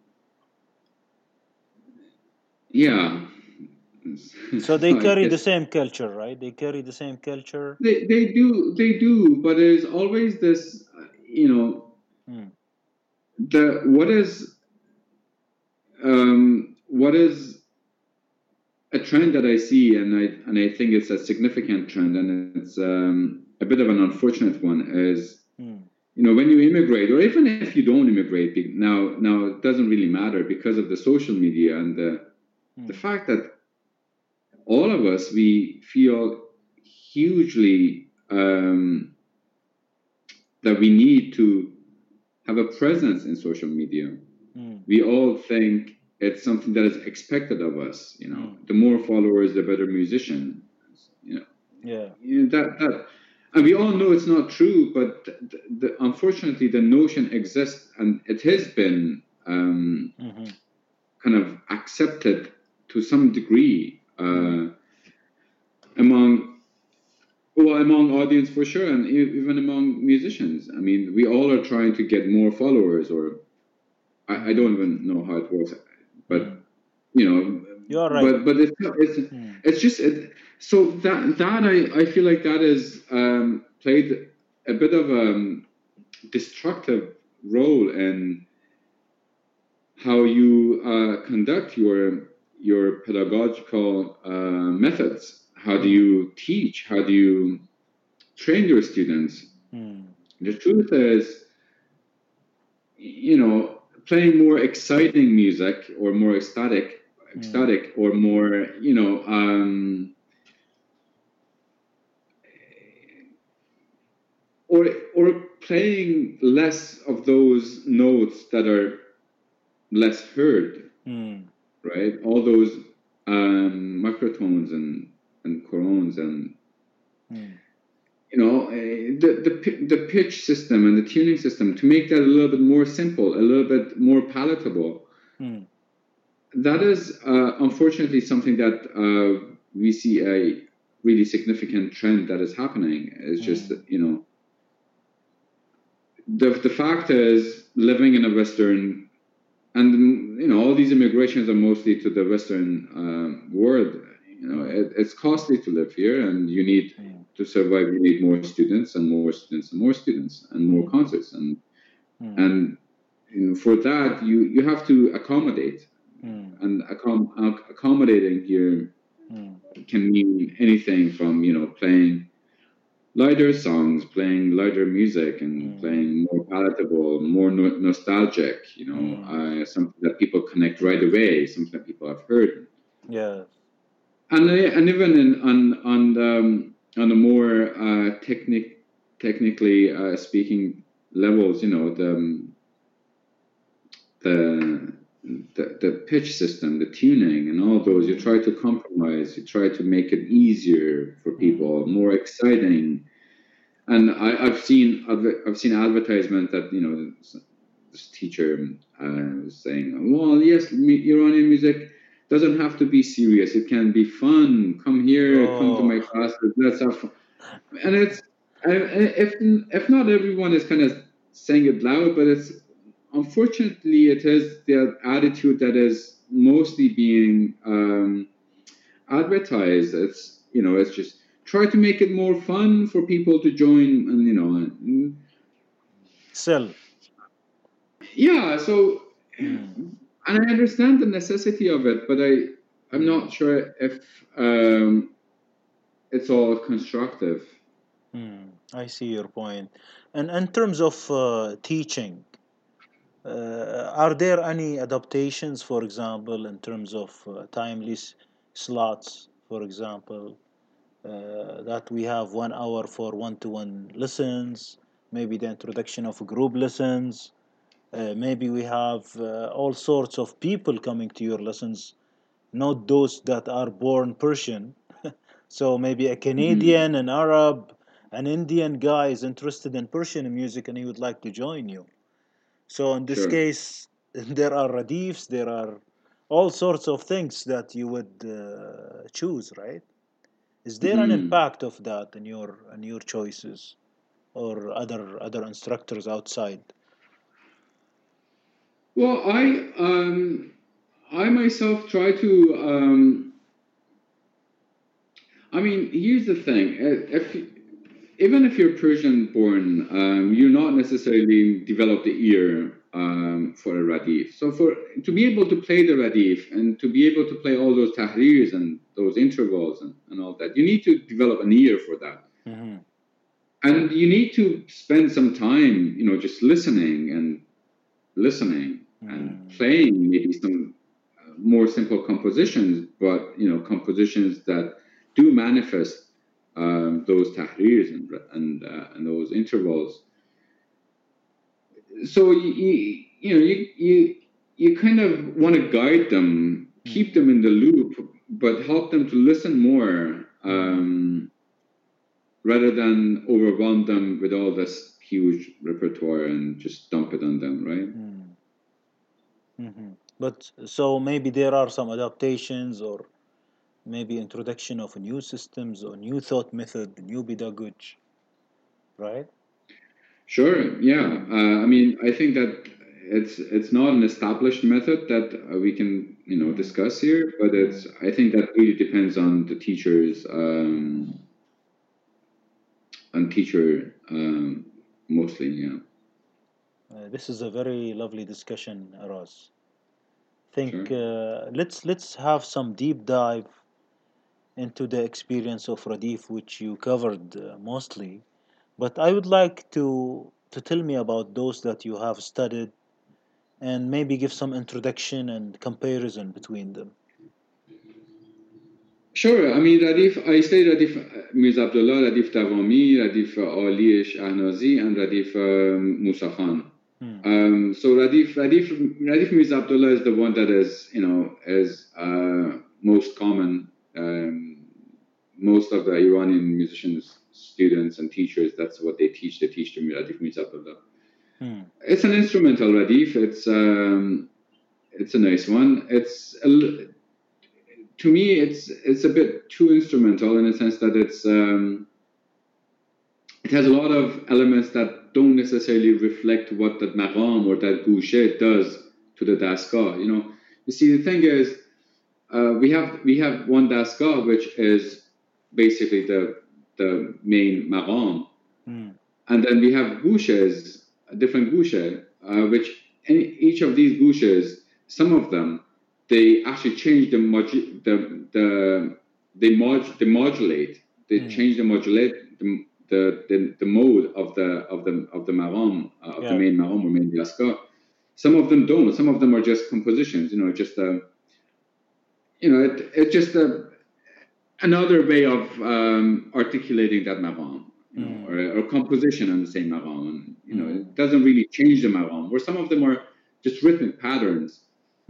yeah. So they carry the same culture, right? They carry the same culture. they they do they do, but there's always this, you know, Hmm. the what is um, what is a trend that I see, and I and I think it's a significant trend, and it's um, a bit of an unfortunate one, is. You know when you immigrate, or even if you don't immigrate, now now it doesn't really matter because of the social media and the Hmm. the fact that all of us we feel hugely um, that we need to have a presence in social media Hmm. we all think it's something that is expected of us you know Mm. the more followers the better musician you know, Yeah. you know that that and we all know it's not true but the, the, unfortunately the notion exists and it has been um, hmm kind of accepted to some degree uh, among well among audience for sure and even among musicians i mean we all are trying to get more followers or i, I don't even know how it works but Mm. you know You are right. but but it's it's, Hmm. it's just it, so that that I, I feel like that is um, played a bit of a destructive role in how you uh, conduct your your pedagogical uh, methods. How do you teach? How do you train your students? Hmm. The truth is, you know, playing more exciting music or more ecstatic, ecstatic or more, you know, um, or or playing less of those notes that are less heard, Hmm. right? All those um, microtones and and korons and Hmm. you know eh, the, the the pitch system and the tuning system to make that a little bit more simple, a little bit more palatable. Hmm. That is uh, unfortunately something that uh, we see a really significant trend that is happening. It's just you know the the fact is living in a Western and you know all these immigrations are mostly to the Western um, world. You know it, it's costly to live here, and you need Hmm. to survive. You need more students and more students and more students and more concerts and Hmm. and you know, for that you you have to accommodate Hmm. and accom- accommodating here Hmm. can mean anything from you know playing lighter songs playing lighter music and Mm. playing more palatable more no- nostalgic you know Mm. uh, something that people connect right away something that people have heard Yeah. and and even in, on on um, on the more uh, technic technically uh, speaking levels, you know the the the, the pitch system, the tuning, and all those. You try to compromise. You try to make it easier for people, more exciting. And I, I've seen I've, seen advertisement that you know this teacher uh, was saying, well, yes, Iranian music doesn't have to be serious. It can be fun. Come here, come to my Oh. classes. Let's have fun. And it's if if not everyone is kind of saying it loud, but it's unfortunately it is the attitude that is mostly being um, advertised. It's you know it's just try to make it more fun for people to join, and you know. And, Sell. yeah, so and I understand the necessity of it, but I I'm not sure if um, it's all constructive. Hmm. I see your point. And in terms of uh, teaching, are there any adaptations, for example, in terms of uh, timely slots, for example, uh, that we have one hour for one-to-one lessons, maybe the introduction of group lessons, uh, maybe we have uh, all sorts of people coming to your lessons, not those that are born Persian. So maybe a Mhm. Canadian, an Arab, an Indian guy is interested in Persian music and he would like to join you. So in this Sure. case, there are radifs, there are all sorts of things that you would uh, choose, right? Is there an Mhm. impact of that in your in your choices or other other instructors outside? Well, I um, I myself try to um, I mean, here's the thing: if even if you're Persian born, um, you're not necessarily develop the ear um, for a radif. So for to be able to play the radif and to be able to play all those tahrirs and those intervals and, and all that, you need to develop an ear for that. Mm-hmm. And you need to spend some time, you know, just listening and listening mm-hmm. and playing maybe some uh, more simple compositions, but you know, compositions that do manifest um, those tahrirs and and, uh, and those intervals. So you, you, you know you you you kind of want to guide them, keep them in the loop, but help them to listen more um, rather than overwhelm them with all this huge repertoire and just dump it on them, right? Mm. Mm-hmm. But so maybe there are some adaptations or maybe introduction of new systems or new thought method, new pedagogy, right? Sure. Yeah. Uh, I mean, I think that it's it's not an established method that uh, we can you know discuss here, but it's I think that really depends on the teachers um, and teacher um, mostly. Yeah. Uh, this is a very lovely discussion, Araz. Think sure. uh, let's let's have some deep dive into the experience of Radif, which you covered uh, mostly. But I would like to to tell me about those that you have studied, and maybe give some introduction and comparison between them. Sure. I mean, Radif, I say Radif uh, Mirza Abdullah, Radif Davami, Radif Ali Shahnazi, and Radif um, Musa Khan. Hmm. Um, so Radif, Radif, Radif Mirza Abdullah is the one that is, you know, is uh, most common um, most of the Iranian musicians, students, and teachers, that's what they teach. They teach the Radif Mirza Hmm. It's an instrumental Radif. It's um, it's a nice one. It's a, to me, it's it's a bit too instrumental in the sense that it's um, it has a lot of elements that don't necessarily reflect what that maqam or that gouche does to the dastgah. You know, you see, the thing is, uh, we have we have one dastgah which is basically the the main maqam, mm. and then we have gouches, different gouche, uh, which any, each of these gouches, some of them, they actually change the modu- the the they mod they modulate, they mm. change the modulate the, the, the the mode of the of the of the maqam uh, of yeah. the main maqam or main dastgah. Some of them don't. Some of them are just compositions. You know, just a you know, it, it's just a, another way of um, articulating that maqam, you know, mm. or, or, composition on the same maqam. And, you know, mm. it doesn't really change the maqam, where some of them are just rhythmic patterns.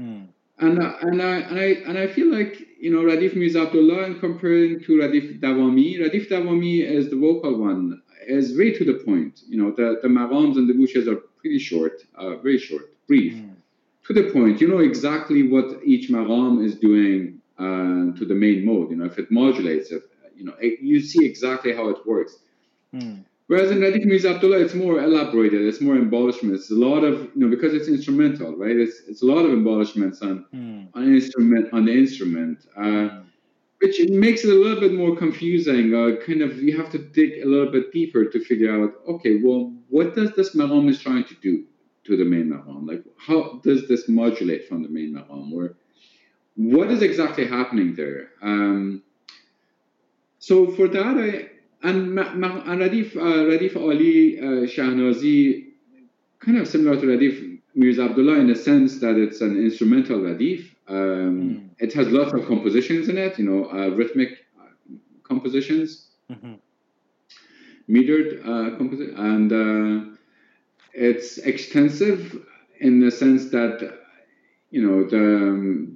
Mm. And, uh, and, I, and, I, and I feel like, you know, Radif Mirza Abdullah, and comparing to Radif Davami, Radif Davami is the vocal one, is very to the point. You know, the, the maqams and the gouches are pretty short, uh, very short, brief. Mm to the point. You know exactly what each maqam is doing uh, to the main mode. You know, if it modulates it, you know, you see exactly how it works. Mm. Whereas in Radif Mirza Abdullah, it's more elaborated, it's more embellishments. It's a lot of, you know, because it's instrumental, right? It's, it's a lot of embellishments on, mm. on instrument on the instrument, uh, mm. which makes it a little bit more confusing. Uh, kind of, you have to dig a little bit deeper to figure out, okay, well, what does this maqam is trying to do? to the main maqam? Like, how does this modulate from the main maqam? Or what is exactly happening there? Um, so for that, I and, and Radif, uh, Radif Ali uh, Shahnazi, kind of similar to Radif Mirza Abdullah in the sense that it's an instrumental Radif. Um, mm. It has lots of compositions in it, you know, uh, rhythmic uh, compositions, mm-hmm. metered uh, composition, and uh, it's extensive in the sense that you know the,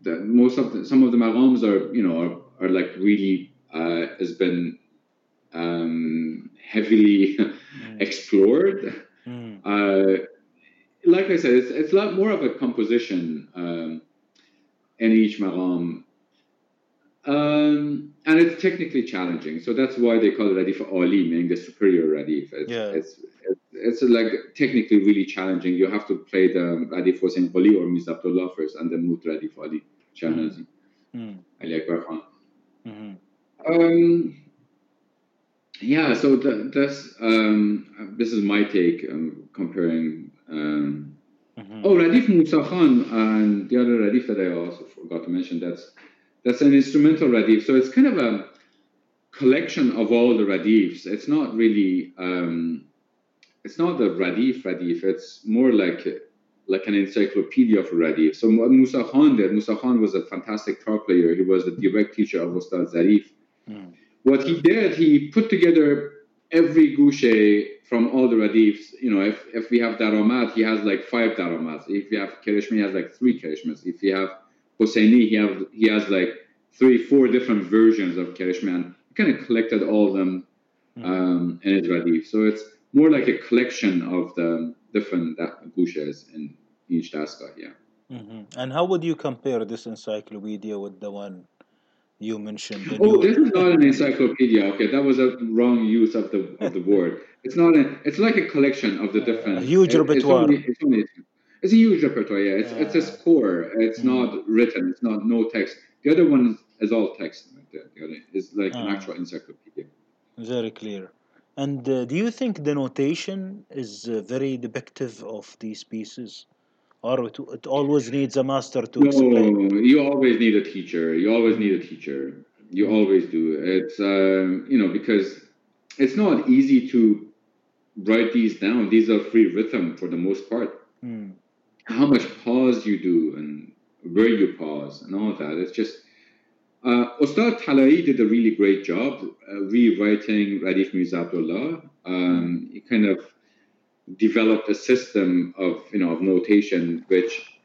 the most of the, some of the maqams are you know are, are like really uh, has been um, heavily mm. explored. Mm. Uh, like I said, it's, it's a lot more of a composition um, in each maqam. Um, and it's technically challenging, so that's why they call it Radif Ali, meaning the superior Radif. It's, yeah. it's, it's like technically really challenging. You have to play the Radif Hossein Qoli or Mirza Abdullah first and then move to Radif Ali, Shahnazi, mm. Ali Akbar Khan. Mm-hmm. Um, yeah, so that's um, this is my take um, comparing. Um, Mhm. Oh, Radif Musa Khan and the other Radif that I also forgot to mention. That's that's an instrumental Radif. So it's kind of a collection of all the Radifs. It's not really. It's not the Radif Radif. It's more like like an encyclopedia of Radif. So what Musa Khan did. Musa Khan was a fantastic tar player. He was the direct teacher of Ustad Zarif Mm. what he did, he put together every gushe from all the radifs. You know, if, if we have daramad, he has like five daramads. If you have kereshme, he has like three kereshmes. If you have Hosseini, he have he has like three, four different versions of kereshme. And he kind of collected all of them um, in his radif. So it's more like a collection of the different gushes in each dastgah. Yeah. Mhm. And how would you compare this encyclopedia with the one you mentioned? Oh, this is not an encyclopedia. Okay, that was a wrong use of the of the word. It's not a. It's like a collection of the different. A huge it- repertoire. It's, only, it's, only, it's a huge repertoire. Yeah, it's it's a score. It's Mm. not written. It's not no text. The other one is all text. The other is like an Ah. actual encyclopedia. Very clear. And uh, do you think the notation is uh, very depictive of these pieces? Or it, it always needs a master to explain? No, you always need a teacher. You always need a teacher. You always do. It's um, you know because it's not easy to write these down. These are free rhythm for the most part. Mm. how much pause you do and where you pause and all that. It's just uh, Ustad Talai did a really great job uh, rewriting Radif Mirza Abdullah. Um, he kind of developed a system of you know of notation which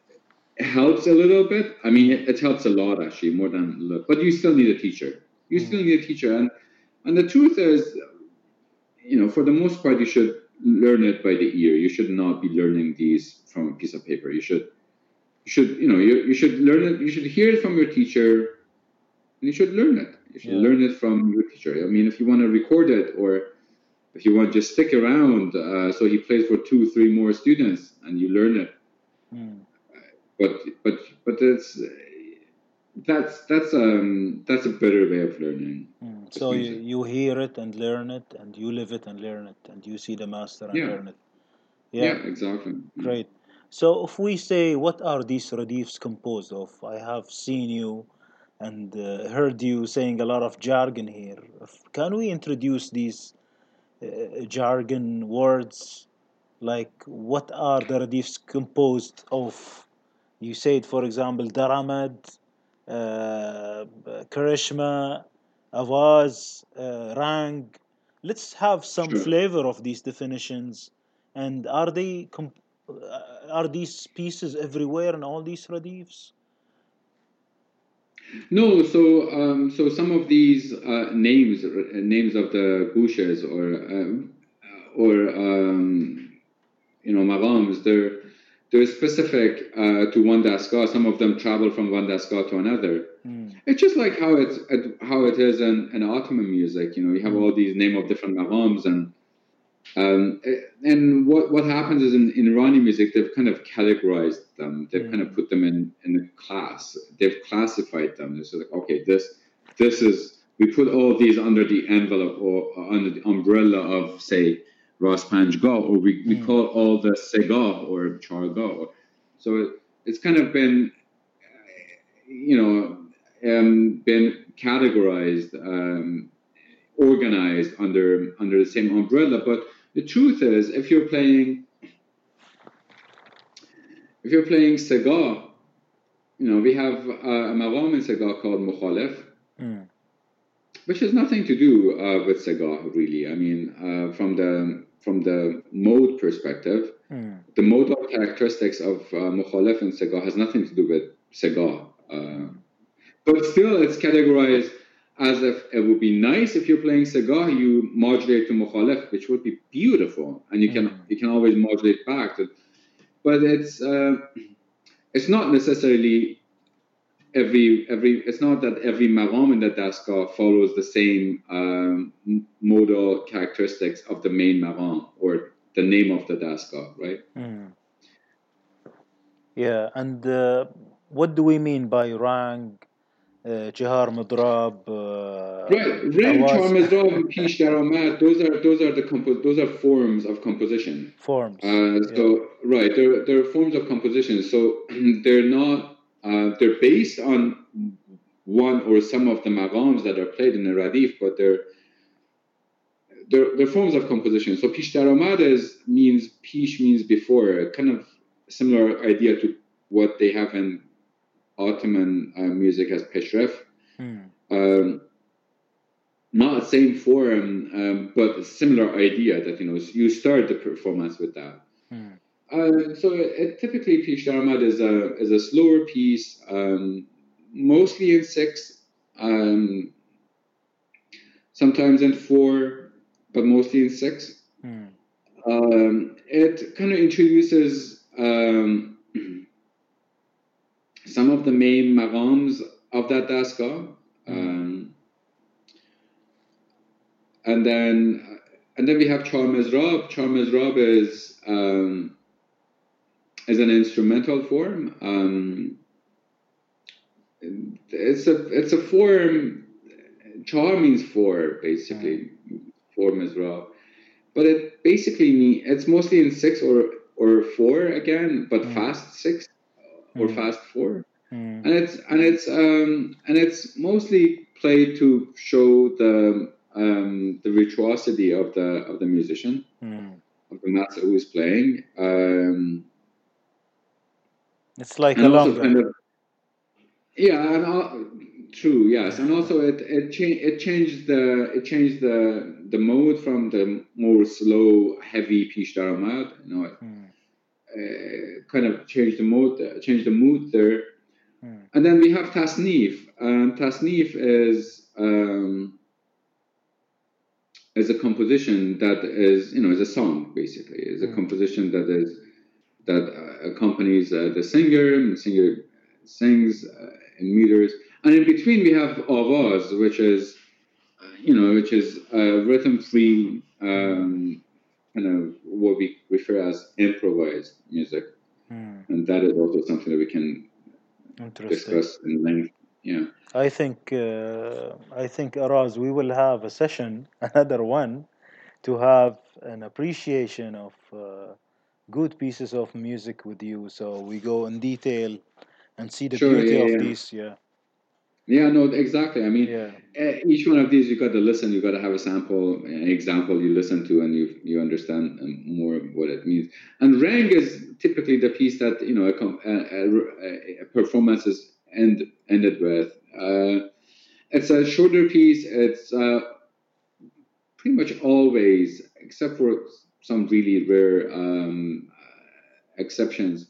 helps a little bit. I mean, it, it helps a lot actually, more than a little. But you still need a teacher. You still need a teacher, and and the truth is, you know, for the most part, you should learn it by the ear. You should not be learning these from a piece of paper. You should, you should, you know, you, you should learn it. You should hear it from your teacher, and you should learn it. You should Yeah. learn it from your teacher. I mean, if you want to record it, or if you want to just stick around, uh, so he plays for two, three more students, and you learn it. Mm. But but but it's that's that's um that's a better way of learning. Mm. So you, you hear it and learn it, and you live it and learn it, and you see the master and Yeah. learn it. Yeah, Yeah, exactly. great. So if we say, what are these radifs composed of? I have seen you and uh, heard you saying a lot of jargon here. Can we introduce these uh, jargon words? Like, what are the radifs composed of? You said, for example, daramad, uh, karishma, avaz, uh, reng. Let's have some Sure. flavor of these definitions. And are they uh, are these pieces everywhere in all these radifs? No, so um, so some of these uh, names uh, names of the gushes or um, or um, you know maqams, they're they're specific uh, to one dastgah. Some of them travel from one dastgah to another. Mm. It's just like how it's how it is in, in Ottoman music. You know, you have all these name of different maqams and um, and what what happens is in, in Irani music they've kind of categorized them. They've kind of put them in in a class. They've classified them. It's like okay, this this is we put all these under the envelope or, under the umbrella of say Rast Panjgah, or we, we Mm. call all the Sega or Chahargah. So it, it's kind of been you know um, been categorized. Um, organized under under the same umbrella. But the truth is, if you're playing, if you're playing Sega, you know we have uh, a maqam in Sega called Mukhalif, Mm. which has nothing to do uh, with Sega really. I mean, uh, from the from the mode perspective, Mm. the modal characteristics of uh, Mukhalif and Sega has nothing to do with Sega. Uh, but still, it's categorized as if it would be nice if you're playing Sega, you modulate to Mukhalif, which would be beautiful, and you can Mm. you can always modulate back. To, but it's uh, it's not necessarily every every. It's not that every maqam in the dastgah follows the same um, modal characteristics of the main maqam or the name of the dastgah, right? Mm. Yeah, and uh, what do we mean by reng Jihar Midrab, uh, Right, Rem, Awaz. Charmazov, Pish, those are those are the compo- those are forms of composition. forms. Uh, so right, they're they're forms of composition. So they're not uh, they're based on one or some of the maqams that are played in the radif, but they're they're, they're forms of composition. So pish daramad is means pish means before, kind of similar idea to what they have in Ottoman uh, music as peshref. Hmm. Um, not the same form, um, but a similar idea that you know you start the performance with that. Hmm. Uh, so it, typically, Pish Daramad is a is a slower piece, um, mostly in six, um, sometimes in four, but mostly in six. Hmm. Um, it kind of introduces um, some of the main maqams of that daska, um, and then and then we have Char Mizrab. Char Mizrab is um, is an instrumental form. Um, it's a it's a form. Char means four, basically. Four Mizrab, but it basically means it's mostly in six or or four again, but Mm. fast six or Mm. fast four Hmm. and it's and it's um, and it's mostly played to show the um, the virtuosity of the of the musician Hmm. of the master who is playing. Um, It's like a kind of yeah, and all, true yes, and also it it changed it changed the it changed the the mode from the more slow heavy pish daramad, you know, it, Hmm. Uh, kind of change the mode uh, changed the mood there. Hmm. And then we have Tasnif. And Tasnif is um, is a composition that is, you know, is a song basically. Is a Mm. composition that is that uh, accompanies uh, the singer, and the singer sings uh, in meters. And in between we have avaz, which is, uh, you know, which is uh, rhythm-free, um, kind of what we refer as improvised music, Hmm. and that is also something that we can discuss in length. Yeah. I think uh, I think Araz, we will have a session, another one, to have an appreciation of uh, good pieces of music with you. So we go in detail and see the Sure, beauty yeah, of yeah. these. Yeah, Yeah, no, exactly. I mean, yeah, each one of these you've got to listen. You've got to have a sample, an example you listen to, and you you understand um, more of what it means. And reng is typically the piece that you know a, a, a, performance is end ended with. Uh, it's a shorter piece. It's uh, pretty much always, except for some really rare um, exceptions,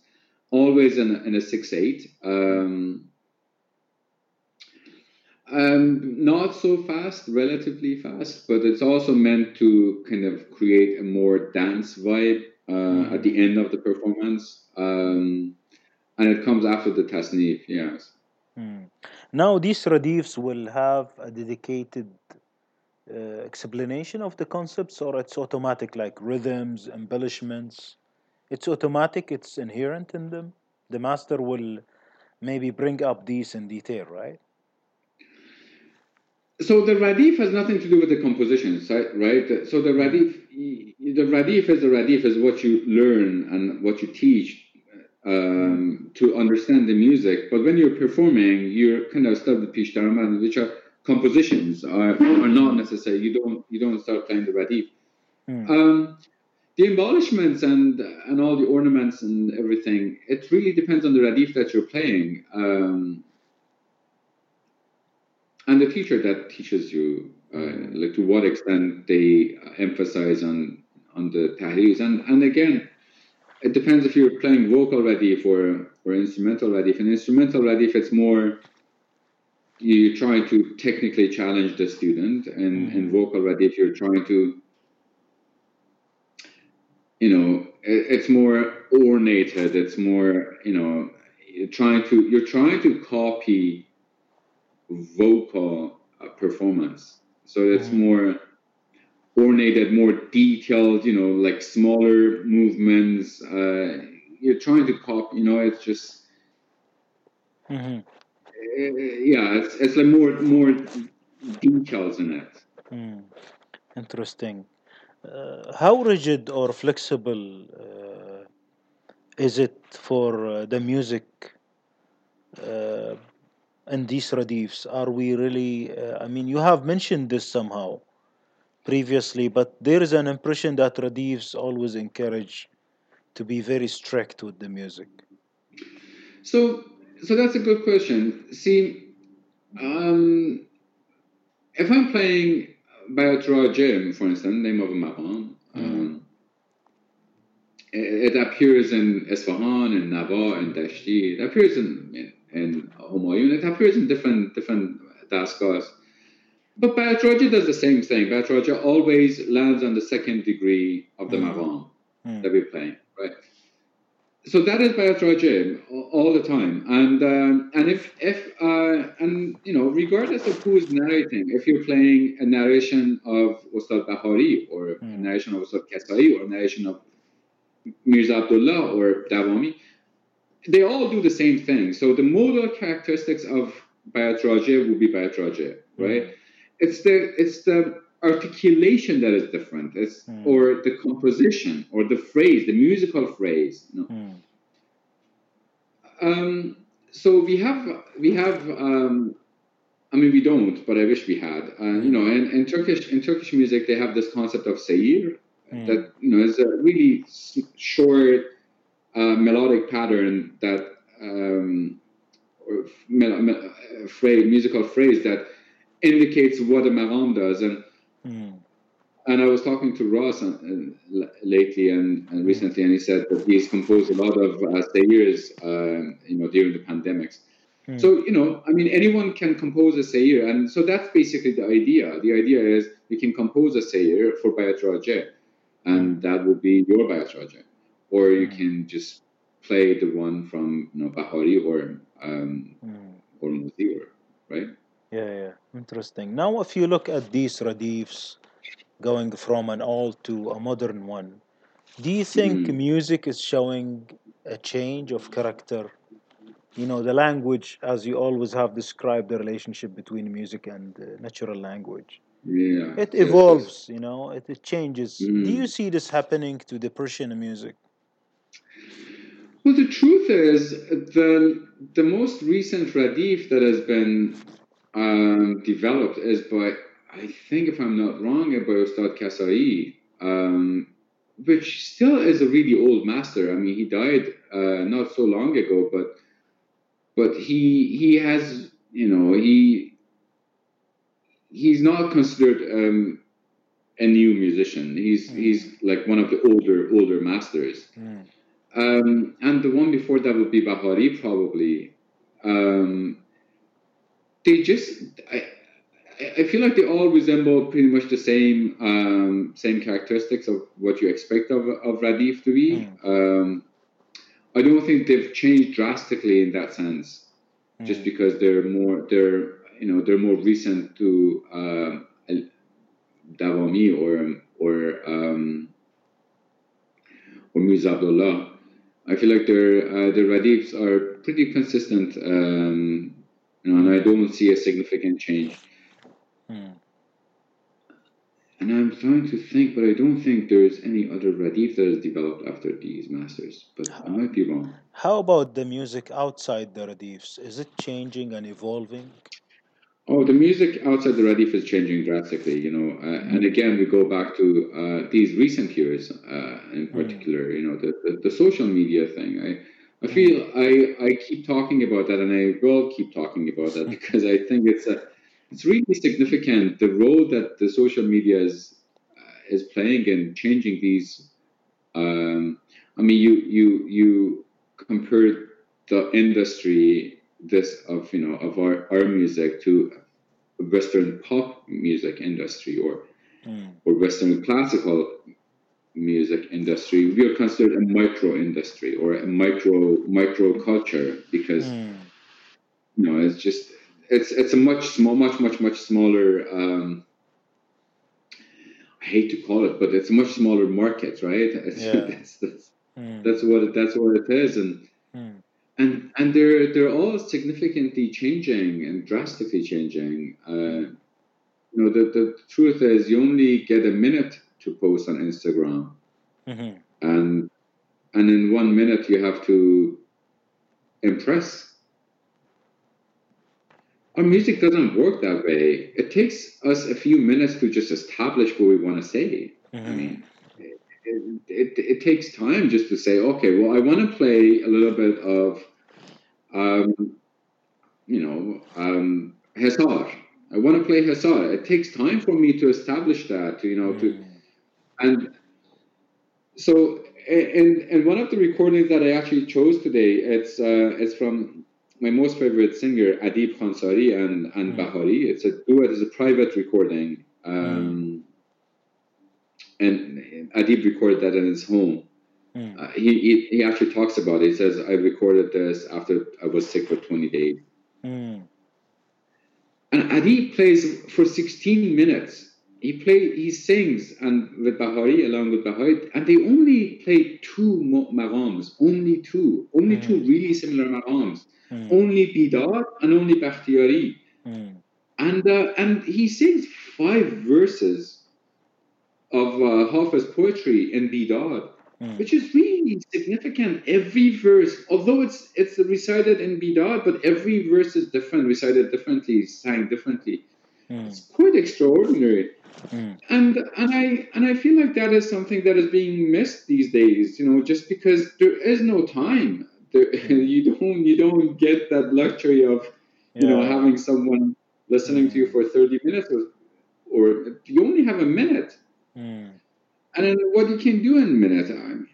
always in a, in a six eight. Um, um, not so fast, relatively fast, but it's also meant to kind of create a more dance vibe uh, at the end of the performance. Um, and it comes after the tasneef, yes. Hmm. Now these radifs will have a dedicated uh, explanation of the concepts, or it's automatic, like rhythms, embellishments. It's automatic. It's inherent in them. The master will maybe bring up these in detail, right? So the radif has nothing to do with the compositions, right? right? So the radif, the radif is the radif is what you learn and what you teach um, to understand the music. But when you're performing, you're kind of start with pish daramad, which are compositions, are, are not necessary. You don't you don't start playing the radif. Hmm. Um, the embellishments and and all the ornaments and everything, it really depends on the radif that you're playing. Um, and the teacher that teaches you, uh, like to what extent they emphasize on on the tahrir, and and again, it depends if you're playing vocal radif or or instrumental radif. In instrumental radif, it's more you try to technically challenge the student, and in vocal radif, you're trying to you know it's more ornated. It's more you know you're trying to you're trying to copy vocal uh, performance. So it's more ornated, more detailed, you know, like smaller movements. Uh, you're trying to copy, you know, it's just, hmm yeah, it's it's like more more details in it. Hmm. Interesting. Uh, how rigid or flexible uh, is it for uh, the music uh, in these radifs? Are we really? Uh, I mean, you have mentioned this somehow previously, but there is an impression that radifs always encourage to be very strict with the music. So so that's a good question. See, um, if I'm playing Bayat Jim, for instance, name of a maqam, um, it, it appears in Isfahan, in Nava, in Dashti. It appears in in, in Humayun. It appears in different different dastgahs. But Bayat does the same thing. Bayat always lands on the second degree of the mm. maqam mm. that we're playing, right? so that is Rajeh all the time, and um, and if if uh, and you know regardless of who is narrating, if you're playing a narration of Ustad Bahari or mm. a hmm. narration of Ustad Kasai or a narration of Mirza Abdullah or Davami, they all do the same thing. So the modal characteristics of Bayat will be Bayat Rajeh, hmm. right? Mm. It's the it's the articulation that is different it's, mm. or the composition or the phrase the musical phrase you know? mm. um, so we have we have um, I mean we don't but I wish we had uh, you know in, in Turkish in Turkish music they have this concept of sayir mm. that you know is a really short uh, melodic pattern that um, or me- me- phrase, musical phrase that indicates what a maqam does and Mm. And I was talking to Ross uh, lately and, and, recently, and he said that he's composed a lot of uh, uh, you know, during the pandemics. Mm. So, you know, I mean, anyone can compose a sayyir. And so that's basically the idea. The idea is you can compose a sayyir for Bayat Rajeh, and mm. that will be your Bayat Rajeh. Or you mm. can just play the one from, you know, Bahari or, um, mm. or Muzir, right? Yeah, yeah, interesting. Now, if you look at these radifs going from an old to a modern one, do you think Mm. music is showing a change of character? You know, the language, as you always have described the relationship between music and uh, natural language. Yeah, It yes, yes. evolves, you know, it, it changes. Do you Mm. see this happening to the Persian music? Well, the truth is, the the most recent radif that has been um, developed is by, I think if I'm not wrong, by Ustad Kasai, um, which still is a really old master. I mean, he died uh, not so long ago, but but he he has you know he he's not considered um, a new musician. He's Mm, he's like one of the older older masters. mm, Um, and the one before that would be Bahari probably. Um, they just I, I feel like they all resemble pretty much the same um, same characteristics of what you expect of of Radif to be. mm, Um, I don't think they've changed drastically in that sense, just mm, because they're more they're you know they're more recent to um, Al- Davami or or um, or Mirza Abdullah. I feel like their uh, their radifs are pretty consistent, um, you know, and I don't see a significant change. mm. And I'm trying to think, but I don't think there's any other radif that is developed after these masters. But I might be wrong. How about the music outside the radifs? Is it changing and evolving? Oh, the music outside the radif is changing drastically, you know. Uh, and Mm, again, we go back to uh, these recent years, uh, in mm, particular, you know, the, the, the social media thing. I, I mm, feel I, I keep talking about that, and I will keep talking about that because I think it's a it's really significant the role that the social media is uh, is playing in changing these. Um, I mean, you you you compare the industry this of you know of our, our music to Western pop music industry or mm, or Western classical music industry. We are considered a micro industry or a micro micro culture because mm, you know it's just it's it's a much small much much much smaller um, I hate to call it, but it's a much smaller market, right? Yeah. that's, that's Mm, that's what it, that's what it is, and mm, and and they're they're all significantly changing and drastically changing. Uh, you know, the, the truth is, you only get a minute to post on Instagram, Mm-hmm. and and in one minute you have to impress. Our music doesn't work that way. It takes us a few minutes to just establish what we want to say. Mm-hmm. mean, it, it, it takes time just to say, okay, well, I want to play a little bit of, um, you know, um, Hesar. I want to play Hesar. It takes time for me to establish that, you know, to, Mm. and so and and one of the recordings that I actually chose today, it's uh, it's from my most favorite singer Adib Khansari and and Mm. Bahari. It's a duet. It's a private recording, um, and Adib recorded that in his home. Mm. Uh, he, he he actually talks about it. He says, "I recorded this after I was sick for 20 days." Mm. And Adib plays for 16 minutes. He play, he sings, and with Bahari, along with Bahari, and they only play two maqams, only two, only two Mm. really similar maqams, Mm. only Bidad and only Bakhtiyari. Mm. And uh, and he sings five verses of uh, Hafiz poetry in Bidad, Mm. which is really significant. Every verse, although it's it's recited in Bidad, but every verse is different, recited differently, sang differently. Mm. It's quite extraordinary. Mm. And and I and I feel like that is something that is being missed these days. You know, just because there is no time. There, you don't you don't get that luxury of you know having someone listening to you for 30 minutes or, or you only have a minute Mm. and then what you can do in a minute time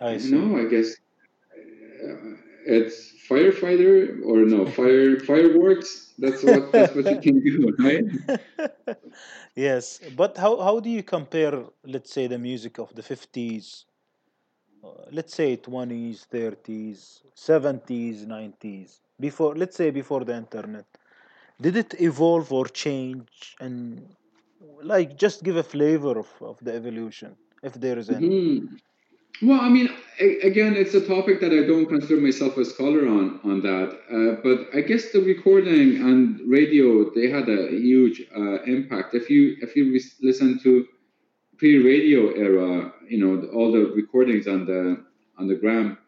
I see. know i guess uh, it's firefighter or no fire fireworks that's what that's what you can do right yes, but how how do you compare, let's say, the music of the fifties, uh, let's say twenties, thirties, seventies, nineties, before, let's say, before the internet? Did it evolve or change? And like, just give a flavor of, of the evolution, if there is any. Mhm. Well, I mean, a- again, it's a topic that I don't consider myself a scholar on on that. Uh, but I guess the recording and radio they had a huge uh, impact. If you if you res- listen to pre-radio era, you know, all the recordings on the on the gram,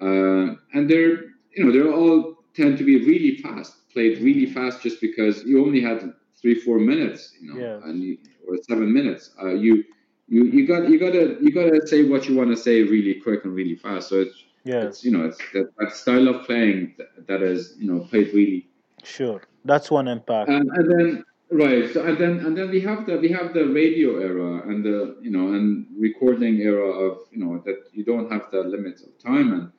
uh, and they're you know they're all tend to be really fast, played really fast, just because you only had three four minutes, you know, Yes. and you, or seven minutes. Uh, you you you got you gotta you gotta say what you want to say really quick and really fast. So it's it's you know it's that, that style of playing that, that is you know played really sure. That's one impact. and, and then right so and then and then we have the we have the radio era and the you know and recording era of you know that you don't have the limits of time and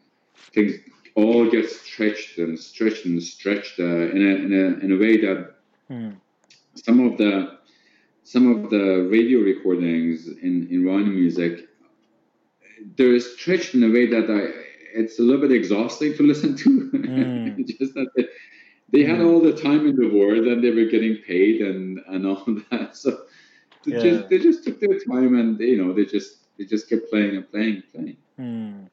things all get stretched and stretched and stretched uh, in a in a in a way that Mm. Some of the some of the radio recordings in Iranian music they're stretched in a way that I it's a little bit exhausting to listen to. Mm. Just that they, they had Mm. all the time in the world and they were getting paid and and all that. So they Yeah. just they just took their time and you know they just they just kept playing and playing and playing. Hmm.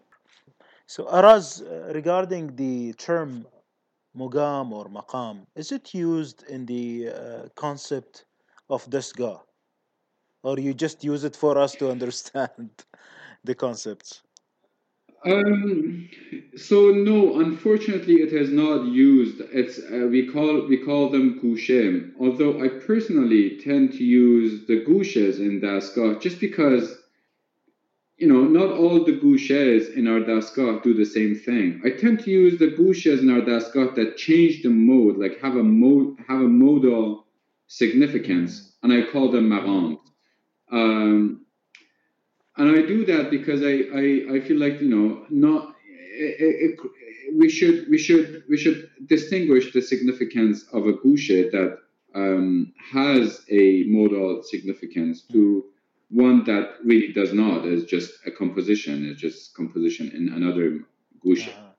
So, Araz, uh, regarding the term mugam or maqam, is it used in the uh, concept of dastgah? Or you just use it for us to understand the concepts? Um, so no, unfortunately, it has not used. It's uh, we call we call them gushem. Although I personally tend to use the gushes in Dastgah just because you know not all the gushes in our Dastgah do the same thing. I tend to use the gushes in our Dastgah that change the mode, like have a mode have a modal significance, and I call them maqams. Um, and I do that because I, I, I feel like you know not it, it, we should we should we should distinguish the significance of a gushe that um, has a modal significance to one that really does not. Is just a composition. It's just composition in another gushe. Uh,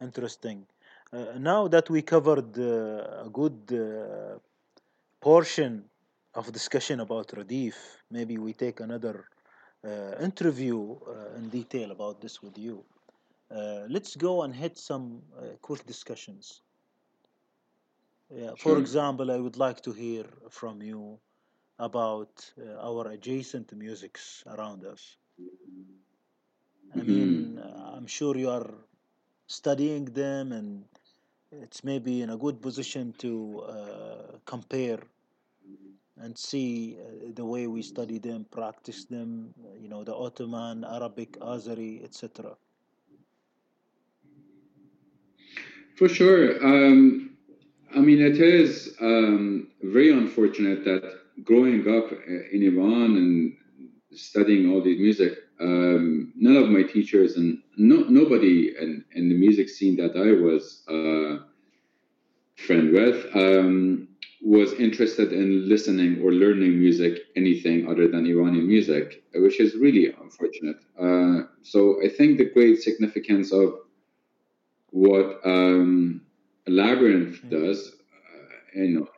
interesting. Uh, now that we covered uh, a good uh, portion of discussion about Radif, maybe we take another uh, interview uh, in detail about this with you. uh, let's go and hit some uh, quick discussions. Yeah, for Sure. example, I would like to hear from you about uh, our adjacent musics around us. I hmm mean, uh, I'm sure you are studying them and it's maybe in a good position to uh, compare and see uh, the way we study them, practice them, you know, the Ottoman, Arabic, Azeri, etc. For sure. Um, I mean, it is um, very unfortunate that growing up uh, in Iran and studying all these music, um, none of my teachers and no, nobody in, in the music scene that I was uh, friend with um, was interested in listening or learning music, anything other than Iranian music, which is really unfortunate. Uh, so I think the great significance of what um, Labyrinth Mm, does, uh, you know,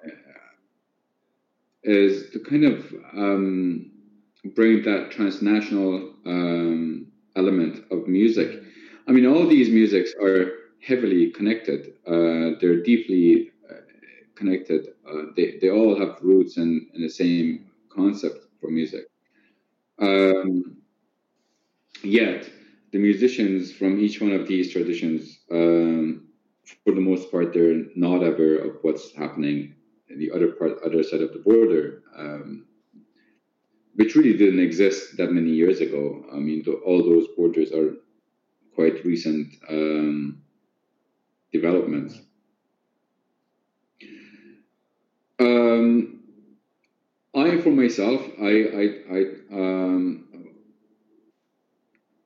is to kind of um, bring that transnational um, element of music. I mean, all these musics are heavily connected. Uh, they're deeply uh, connected. Uh, they, they all have roots in, in the same concept for music. Um, yet, the musicians from each one of these traditions, um, for the most part, they're not aware of what's happening in the other part, other side of the border. Um, which really didn't exist that many years ago. I mean, all those borders are quite recent um, developments. Um, I, for myself, I, I, I um,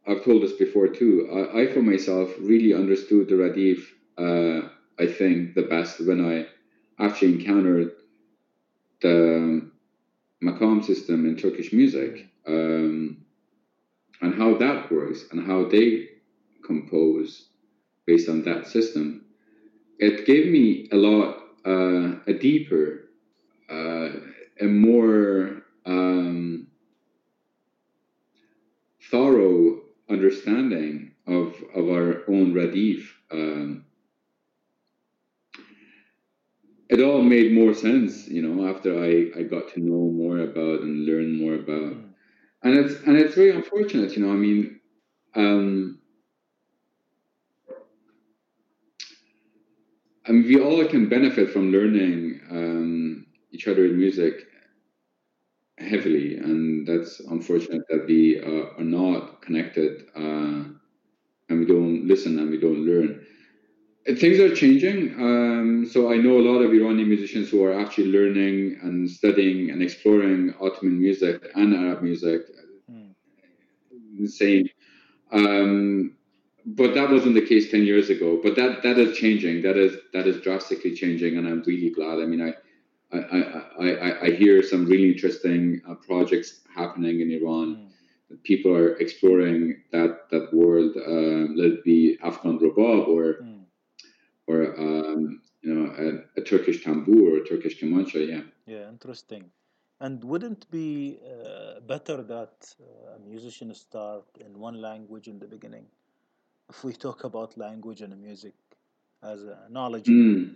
I've told this before too. I, I for myself, really understood the Radif. Uh, I think the best when I actually encountered the Makam system in Turkish music um, and how that works and how they compose based on that system. It gave me a lot, uh, a deeper, uh, a more um, thorough understanding of of our own Radif. Um, it all made more sense, you know, after I, I got to know more about and learn more about. mm, And it's and it's very unfortunate, you know. I mean, um, I mean, we all can benefit from learning um, each other's music heavily, and that's unfortunate that we uh, are not connected uh, and we don't listen and we don't learn. Uh, Things are changing. Um, so I know a lot of Iranian musicians who are actually learning and studying and exploring Ottoman music and Arab music. mm, Insane. Um, but that wasn't the case 10 years ago but that that is changing that is that is drastically changing and i'm really glad i mean i i i, I, I hear some really interesting uh, projects happening in iran mm, people are exploring that that world um, let it be afghan rabab or mm. Or um, you know a, a turkish tambour or a turkish kamancha yeah Yeah, interesting. And wouldn't it be uh, better that uh, a musician start in one language in the beginning? If we talk about language and music as a knowledge. mm.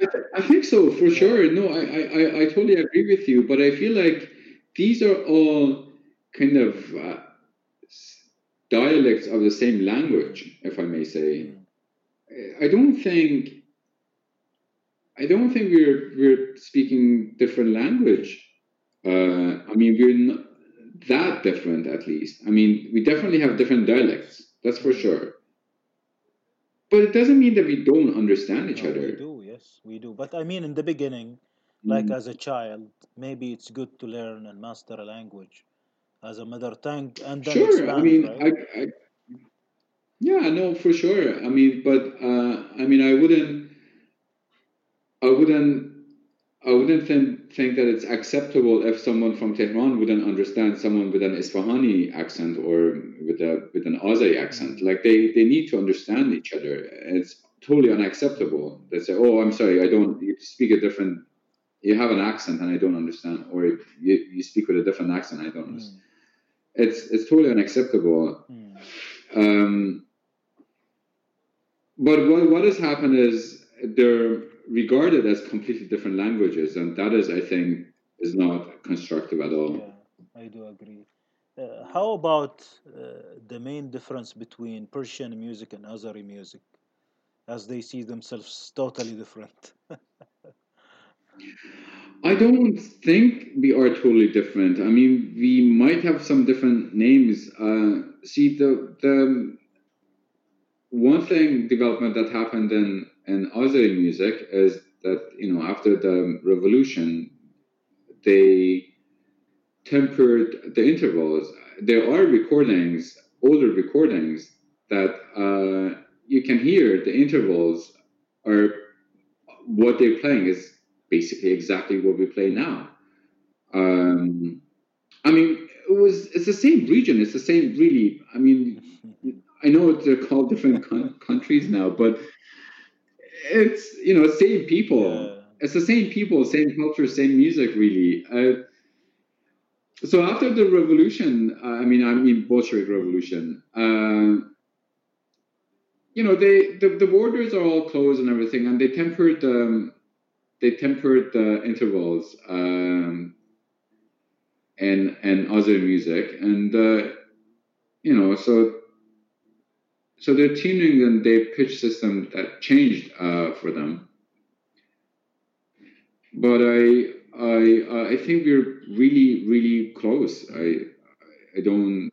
I, th- I think so for Yeah. sure no I, I I totally agree with you but i feel like these are all kind of uh, dialects of the same language, if I may say. mm, I don't think I don't think we're we're speaking different language. Uh, I mean, we're not that different, at least. I mean, we definitely have different dialects. That's for sure. But it doesn't mean that we don't understand each No, we do, yes, we do. But I mean, in the beginning, like Mm, as a child, maybe it's good to learn and master a language as a mother tongue and then Sure. I mean, right? I, I yeah, no, for sure. I mean, but uh, I mean, I wouldn't I wouldn't I wouldn't think, think that it's acceptable if someone from Tehran wouldn't understand someone with an Isfahani accent or with a with an Azeri accent. Mm, Like they they need to understand each other. It's totally unacceptable. They say, "Oh, I'm sorry, I don't. You speak a different. You have an accent and I don't understand, or you, you speak with a different accent and I don't understand." mm, It's it's totally unacceptable. mm, Um, but what, what has happened is they're regarded as completely different languages, and that is, I think, is not constructive at all. Yeah, I do agree. Uh, how about uh, the main difference between Persian music and Azeri music, as they see themselves totally different? I don't think we are totally different. I mean, we might have some different names. Uh, see, the the one thing development that happened in in Azeri music is that you know after the revolution, they tempered the intervals. There are recordings, older recordings that uh, you can hear the intervals are what they're playing is basically exactly what we play now. Um, I mean, it was it's the same region. It's the same, really. I mean, I know they're called different countries now, but it's you know same people. Yeah. It's the same people, same culture, same music, really. Uh, so after the revolution, uh, I mean, I mean Bolshevik revolution. Uh, you know, they the, the borders are all closed and everything, and they tempered um, they tempered the intervals um, and and other music, and uh, you know, so so their tuning and their pitch system that changed uh, for them. But I I I think we're really really close. I I don't.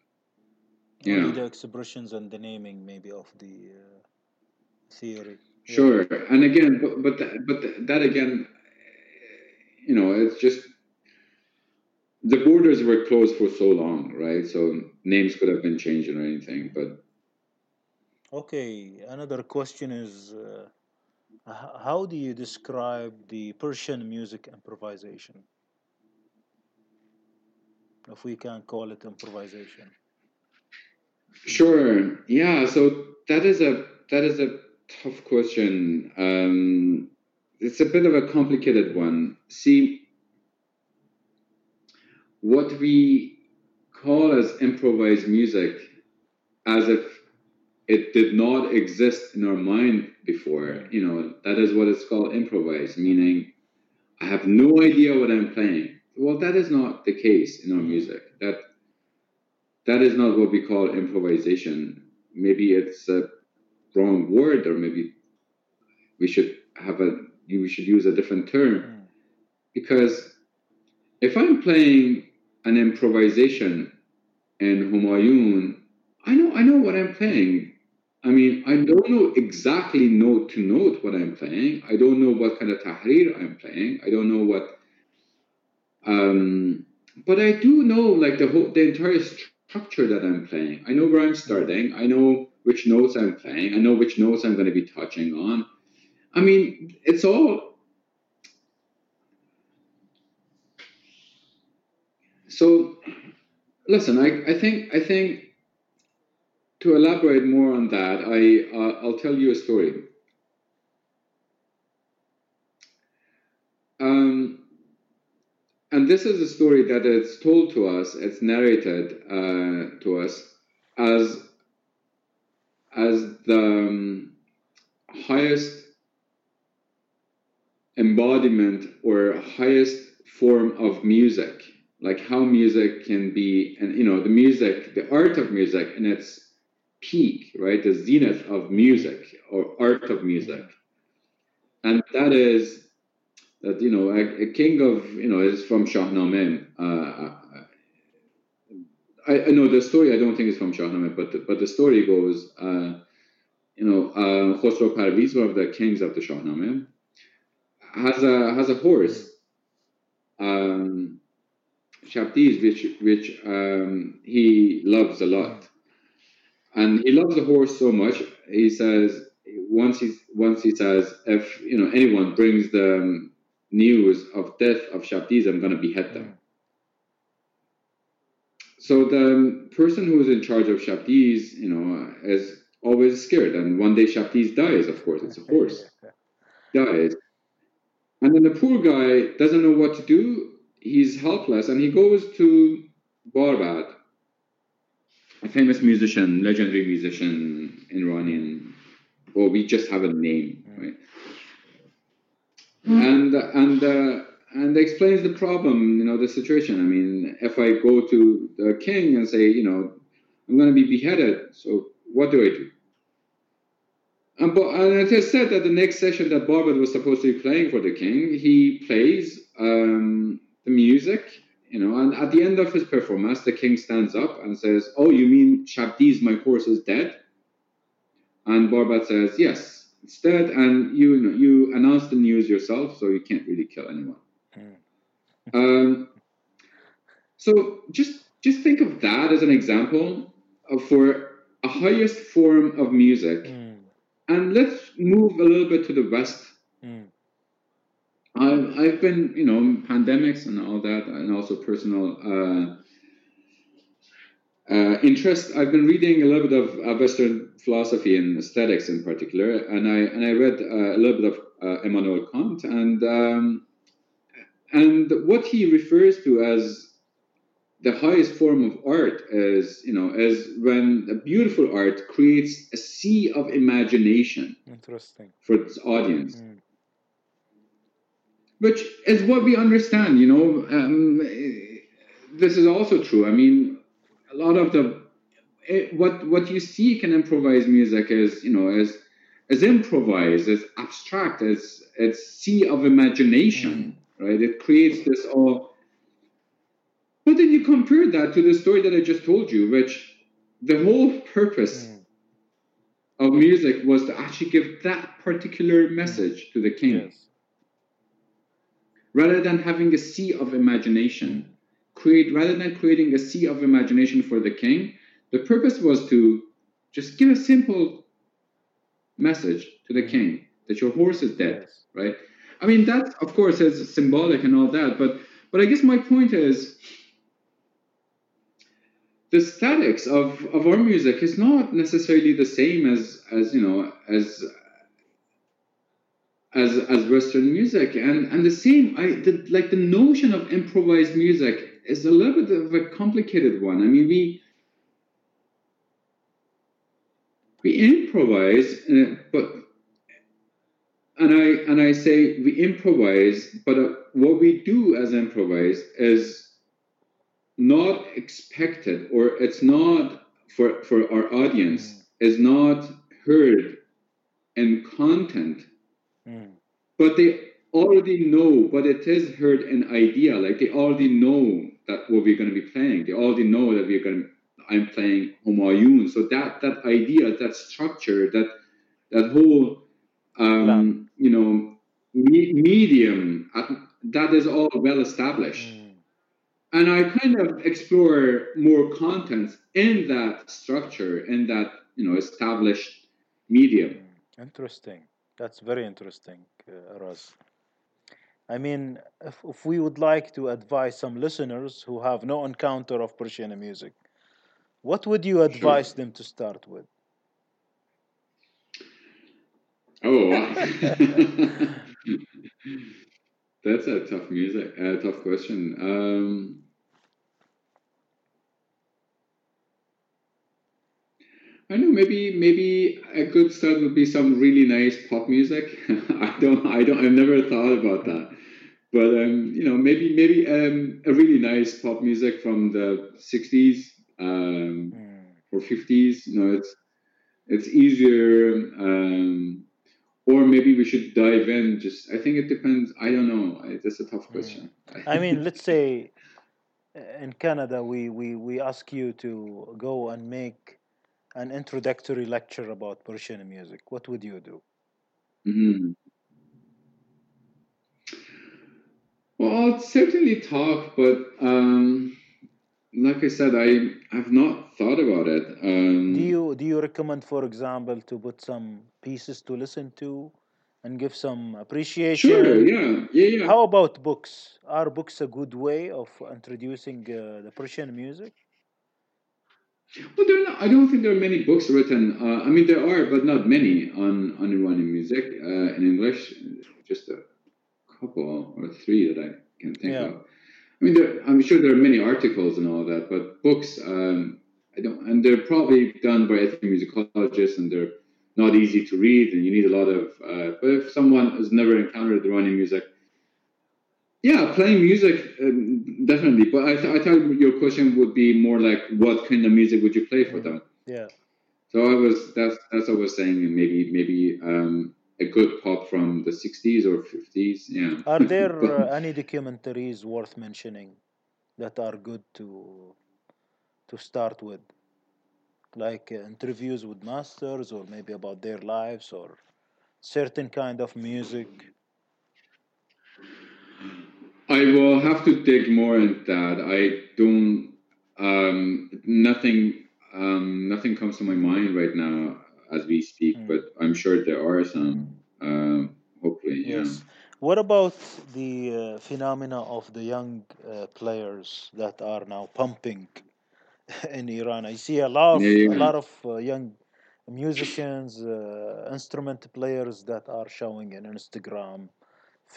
Yeah. Only the expressions and the naming maybe of the uh, theory. Sure, and again, but but that, but that again, you know, it's just the borders were closed for so long, right? So names could have been changed or anything, but Okay, another question is uh, how do you describe the Persian music improvisation? If we can call it improvisation. Sure. Yeah. So that is a that is a tough question. Um, it's a bit of a complicated one. See, what we call as improvised music, as if it did not exist in our mind before, you know, that is what it's called improvised, meaning I have no idea what I'm playing. Well, that is not the case in our music. That that is not what we call improvisation. Maybe it's a wrong word, or maybe we should have a we should use a different term mm. because if I'm playing an improvisation in Humayun, I know I know what I'm playing. I mean, I don't know exactly note to note what I'm playing. I don't know what kind of tahrir I'm playing. I don't know what, um, but I do know like the whole the entire structure that I'm playing. I know where I'm starting. I know which notes I'm playing. I know which notes I'm going to be touching on. I mean, it's all. So, listen, I, I think I think to elaborate more on that, I uh, I'll tell you a story. Um, and this is a story that is told to us, it's narrated uh, to us as as the um, highest embodiment or highest form of music like how music can be and you know the music the art of music in its peak right the zenith of music or art of music and that is that you know a, a king of you know is from Shahnameh. Uh, I, I know the story. I don't think it's from Shahnameh, but the, but the story goes. Uh, you know, uh, Khosrow Parviz, one of the kings of the Shahnameh, has a has a horse, um, Shabdiz, which which um, he loves a lot, and he loves the horse so much. He says once he once he says if you know anyone brings the um, news of death of Shabdiz, I'm going to behead them. Mm. So the um, person who is in charge of Shabdiz, you know, uh, is always scared. And one day Shabdiz dies, of course, it's a horse. dies. And then the poor guy doesn't know what to do. He's helpless, and he goes to Barbad, a famous musician, legendary musician, in Iranian or we just have a name, right? And and uh, and explains the problem, you know, the situation. I mean, if I go to the king and say, you know, I'm going to be beheaded, so what do I do? And, but, and it is said that the next session that Barbad was supposed to be playing for the king, he plays um, the music, you know, and at the end of his performance, the king stands up and says, "Oh, you mean Shabdiz, my horse, is dead?" And Barbad says, "Yes, it's dead, and you you, know, you announce the news yourself, so you can't really kill anyone." Mm. um, so just just think of that as an example of, for a highest form of music. Mm and let's move a little bit to the West. Mm. I've, I've been, you know, pandemics and all that, and also personal uh, uh, interest. I've been reading a little bit of uh, Western philosophy and aesthetics in particular, and I and I read uh, a little bit of uh, Immanuel Kant, and um, and what he refers to as the highest form of art is, you know, is when a beautiful art creates a sea of imagination. Interesting. For its audience. Mm. Which is what we understand, you know. Um, this is also true. I mean, a lot of the it, what what you see in improvised music is, you know, is as improvised, as abstract, as as sea of imagination, mm. right? It creates this all but then you compare that to the story that I just told you, which the whole purpose mm. of music was to actually give that particular message to the king. Yes. Rather than having a sea of imagination, create rather than creating a sea of imagination for the king, the purpose was to just give a simple message to the mm. king that your horse is dead, yes. right? I mean that of course is symbolic and all that, but but I guess my point is the aesthetics of, of our music is not necessarily the same as as you know as as as Western music, and and the same. I the, like the notion of improvised music is a little bit of a complicated one. I mean, we we improvise, uh, but and I and I say we improvise, but uh, what we do as improvise is not expected or it's not for for our audience mm. is not heard in content mm. but they already know but it is heard in idea like they already know that what we're going to be playing they already know that we're going to i'm playing Homayoun so that that idea that structure that that whole um, you know me- medium that is all well established mm and I kind of explore more contents in that structure, in that you know established medium. Hmm, interesting. That's very interesting, uh, Araz. I mean, if, if we would like to advise some listeners who have no encounter of Persian music, what would you advise sure. them to start with? Oh, That's a tough music, a tough question. Um, I know maybe maybe a good start would be some really nice pop music. I don't I don't I've never thought about that, but um, you know maybe maybe um, a really nice pop music from the '60s um, mm. or '50s. You know, it's it's easier. Um, or maybe we should dive in just i think it depends i don't know that's a tough hmm. question i mean let's say uh, in canada we, we we ask you to go and make an introductory lecture about persian music what would you do mm-hmm. well i'll certainly talk but um like I said, I have not thought about it. Um, do you do you recommend, for example, to put some pieces to listen to and give some appreciation? Sure. Yeah. Yeah. Yeah. How about books? Are books a good way of introducing uh, the Persian music? Well, there not, I don't think there are many books written. Uh, I mean, there are, but not many on on Iranian music uh, in English. Just a couple or three that I can think yeah. of. I mean, there, I'm sure there are many articles and all that, but books, um, I don't, and they're probably done by ethnomusicologists, and they're not easy to read, and you need a lot of. Uh, but if someone has never encountered Iranian music, yeah, playing music um, definitely. But I, th- I thought your question would be more like, what kind of music would you play for them? Yeah. So I was that's that's what I was saying, maybe maybe um, a good pop from the '60s or '50s. Yeah. Are there uh, any documentaries worth mentioning that are good to to start with, like uh, interviews with masters, or maybe about their lives, or certain kind of music? I will have to dig more into that. I don't. Um, nothing. Um, nothing comes to my mind right now as we speak, Mm. but I'm sure there are some. Um, hopefully, yeah. Yes. What about the uh, phenomena of the young uh, players that are now pumping in Iran? I see a lot of Yeah, a lot of uh, young musicians, uh, instrument players that are showing in Instagram,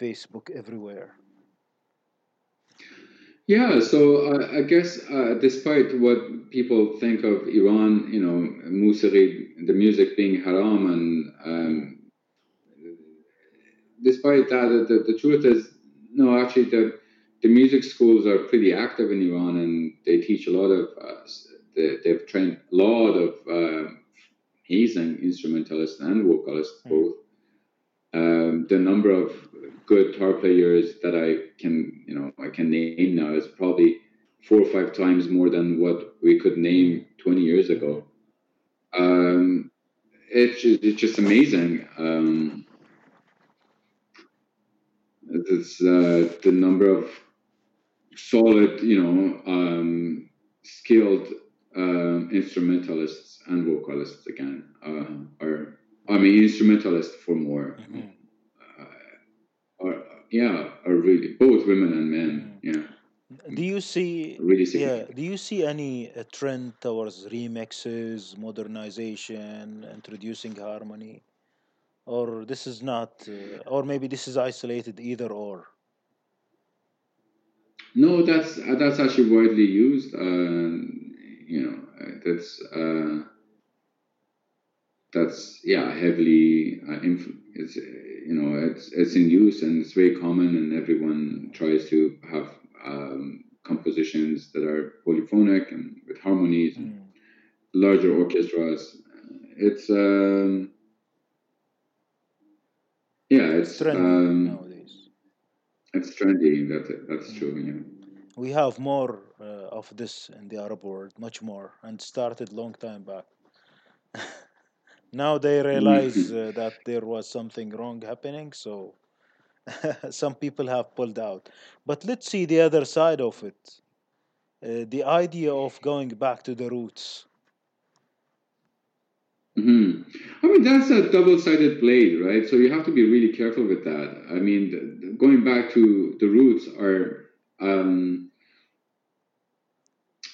Facebook, everywhere. Yeah, so uh, I guess uh, despite what people think of Iran, you know, music, the music being haram, and um, despite that, the, the truth is, no, actually, the the music schools are pretty active in Iran, and they teach a lot of. Uh, they, they've trained a lot of uh, amazing instrumentalists and vocalists Mm. both. Um, the number of good guitar players that I can, you know, I can name now is probably four or five times more than what we could name 20 years ago. Um, it's just, it's just amazing. Um, uh, the number of solid, you know, um, skilled um instrumentalists and vocalists again uh, are. I mean, instrumentalist for more. Mhm. Uh, are yeah, are really both women and men. Yeah, Do you see? really Yeah. Do you see any uh, trend towards remixes, modernization, introducing harmony, or this is not, uh, or maybe this is isolated either or? No, that's uh, that's actually widely used. Uh, you know, uh, that's uh, that's yeah heavily uh, inf- it's you know it's it's in use and it's very common and everyone tries to have um, compositions that are polyphonic and with harmonies and Mm. larger orchestras. It's um, yeah, It's it's trendy um, nowadays. it's trendy. That's that's Mm. true. Yeah. We have more uh, of this in the Arab world, much more, and started long time back. now they realize uh, that there was something wrong happening, so some people have pulled out. But let's see the other side of it. Uh, the idea of going back to the roots. hmm I mean, that's a double-sided blade, right? So you have to be really careful with that. I mean, going back to the roots are um,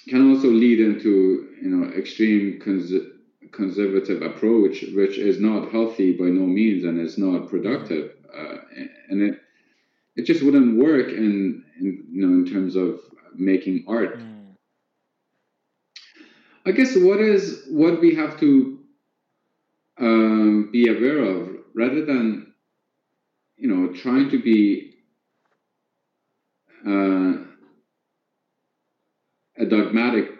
can also lead into you know extreme cons- conservative approach, which is not healthy by no means, and it's not productive, uh, and it it just wouldn't work in, in you know in terms of making art. Mm, I guess what is what we have to um, be aware of, rather than you know trying to be uh, a dogmatic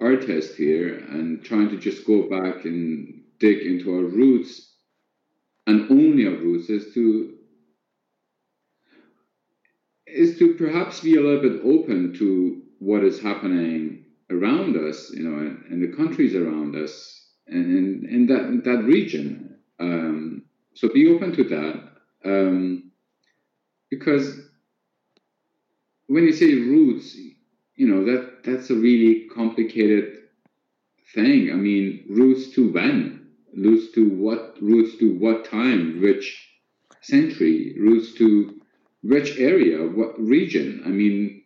artist here and trying to just go back and dig into our roots and only our roots is to is to perhaps be a little bit open to what is happening around us, you know, in, in the countries around us and in, in that in that region. Um, so be open to that. Um, because when you say roots, you know, that that's a really complicated thing. I mean, roots to when? Roots to what? Roots to what time? Which century? Roots to which area? What region? I mean,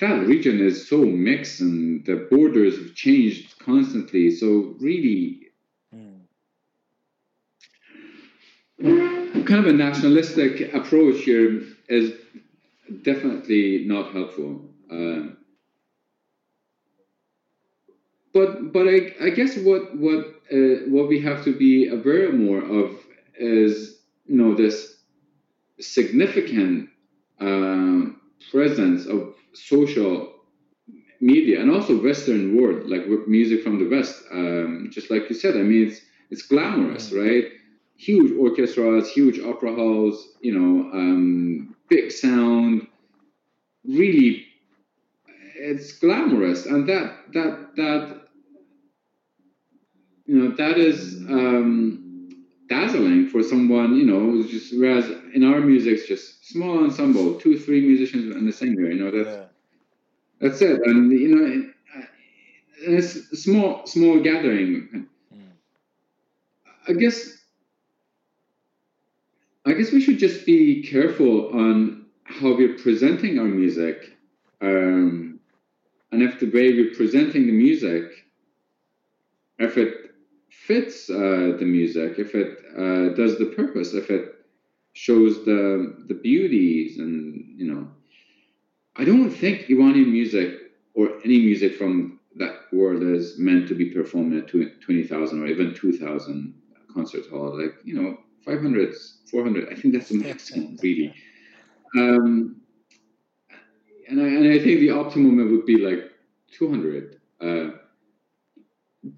that region is so mixed and the borders have changed constantly. So really, mm, kind of a nationalistic approach here is definitely not helpful. Uh, but but I, I guess what what uh, what we have to be aware more of is you know this significant uh, presence of social media and also Western world, like music from the West. Um, just like you said, I mean, it's it's glamorous, mm. right? Huge orchestras, huge opera halls, you know, um, big sound, really, it's glamorous, and that that that you know that is um, dazzling for someone, you know, just whereas in our music, it's just small ensemble, two, three musicians in the singer. you know, that's. Yeah that's it, and you know, it's a small small gathering. I guess I guess we should just be careful on how we're presenting our music, um, and if the way we're presenting the music, if it fits uh, the music, if it uh, does the purpose, if it shows the the beauties, and you know, I don't think Iranian music or any music from that world is meant to be performed at 20,000 or even 2,000 concert hall. Like, you know, 500, 400, I think that's the maximum, really. Um, and, I, and I think the optimum would be like 200. Uh,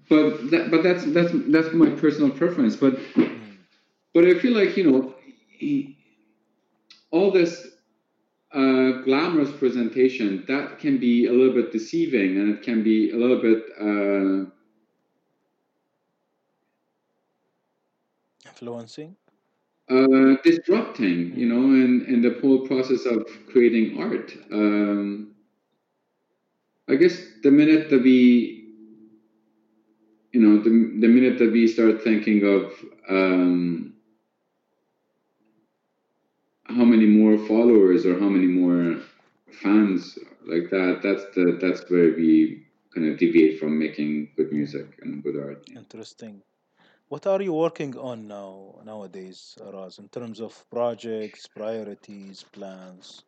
but that, but that's that's that's my personal preference. But but I feel like you know, all this uh, glamorous presentation, that can be a little bit deceiving and it can be a little bit uh, influencing. Uh, disrupting, you know, and, and the whole process of creating art. Um, I guess the minute that we, you know, the, the minute that we start thinking of um, how many more followers or how many more fans like that that's the that's where we kind of deviate from making good music and good art. Interesting what are you working on now nowadays Araz in terms of projects priorities plans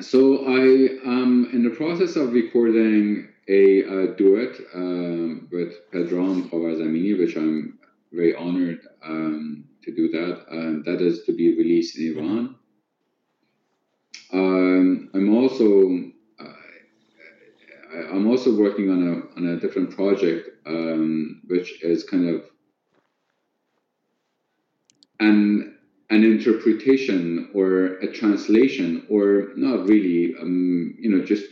so I am in the process of recording a, duet uh, with Pedram Khavarzamini, which I'm very honored um, to do that. and that is to be released in Iran. Um, I'm also uh, I'm also working on a on a different project, um, which is kind of an an interpretation or a translation, or not really, um, you know, just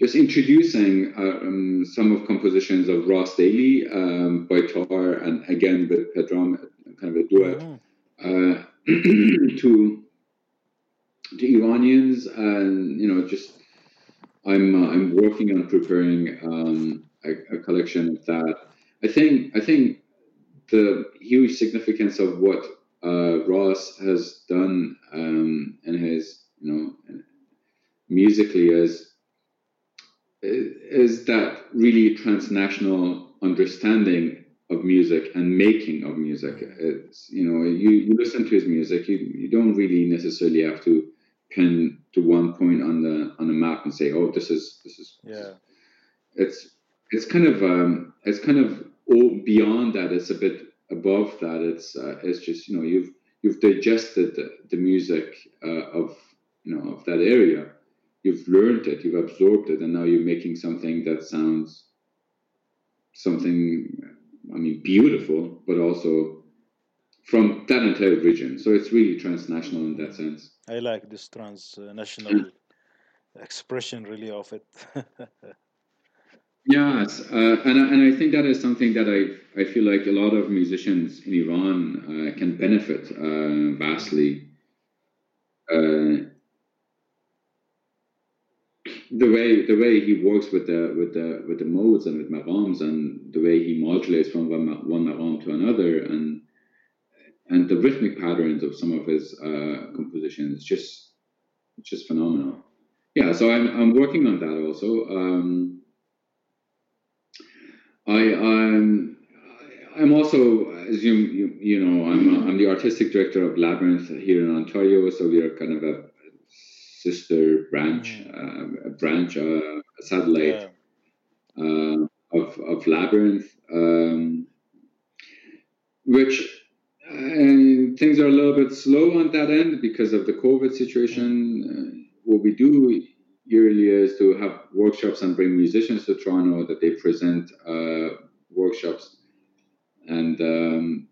just introducing uh, um, some of compositions of Ross Daly um, by Tar and again with Pedram kind of a duet uh, to to Iranians, and you know, just I'm uh, I'm working on preparing um, a, a, collection of that. I think I think the huge significance of what uh, Ross has done um, and his you know musically is is that really transnational understanding of music and making of music. It's you know you, you listen to his music, you you don't really necessarily have to pin to one point on the on the map and say, oh, this is this is yeah. It's it's kind of um, it's kind of all beyond that. It's a bit above that. It's uh, it's just you know you've you've digested the, the music uh, of you know of that area. You've learned it, you've absorbed it, and now you're making something that sounds something I mean, beautiful, but also from that entire region. So it's really transnational in that sense. I like this transnational expression, really, of it. yes, uh, and and I think that is something that I I feel like a lot of musicians in Iran uh, can benefit uh, vastly. Uh, the way the way he works with the with the with the modes and with maqams and the way he modulates from one, one maqam to another and and the rhythmic patterns of some of his uh, compositions just just phenomenal. Yeah, so I'm I'm working on that also. Um, I I'm I'm also as you you, you know I'm I'm the artistic director of Labyrinth here in Ontario, so we are kind of a sister branch, mm. uh, branch uh, satellite Yeah. uh, of of Labyrinth, um, which uh, things are a little bit slow on that end because of the COVID situation. Uh, what we do yearly is to have workshops and bring musicians to Toronto that they present uh, workshops, and um,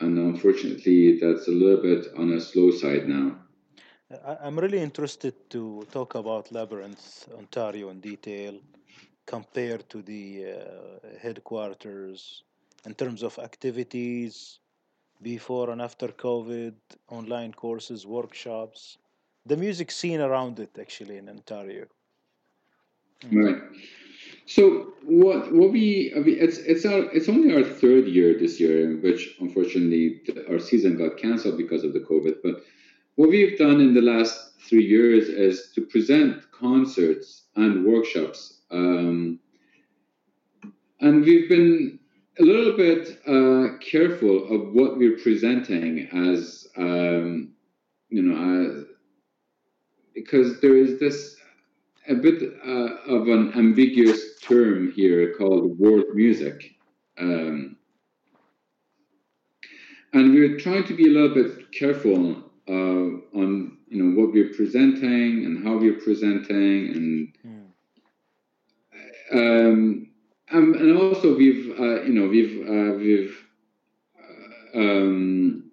and unfortunately that's a little bit on a slow side now. I'm really interested to talk about Labyrinth, Ontario in detail, compared to the uh, headquarters in terms of activities before and after COVID, online courses, workshops, the music scene around it actually in Ontario. Right. So what what we I mean, it's it's our it's only our third year this year, in which unfortunately our season got cancelled because of the COVID. But what we've done in the last three years is to present concerts and workshops, um, and we've been a little bit uh, careful of what we're presenting as um, you know because there is this a bit uh, of an ambiguous term here called world music. Um, and we're trying to be a little bit careful uh, on you know what we're presenting and how we're presenting and um, and, and also we've uh, you know we've uh, we've uh, um,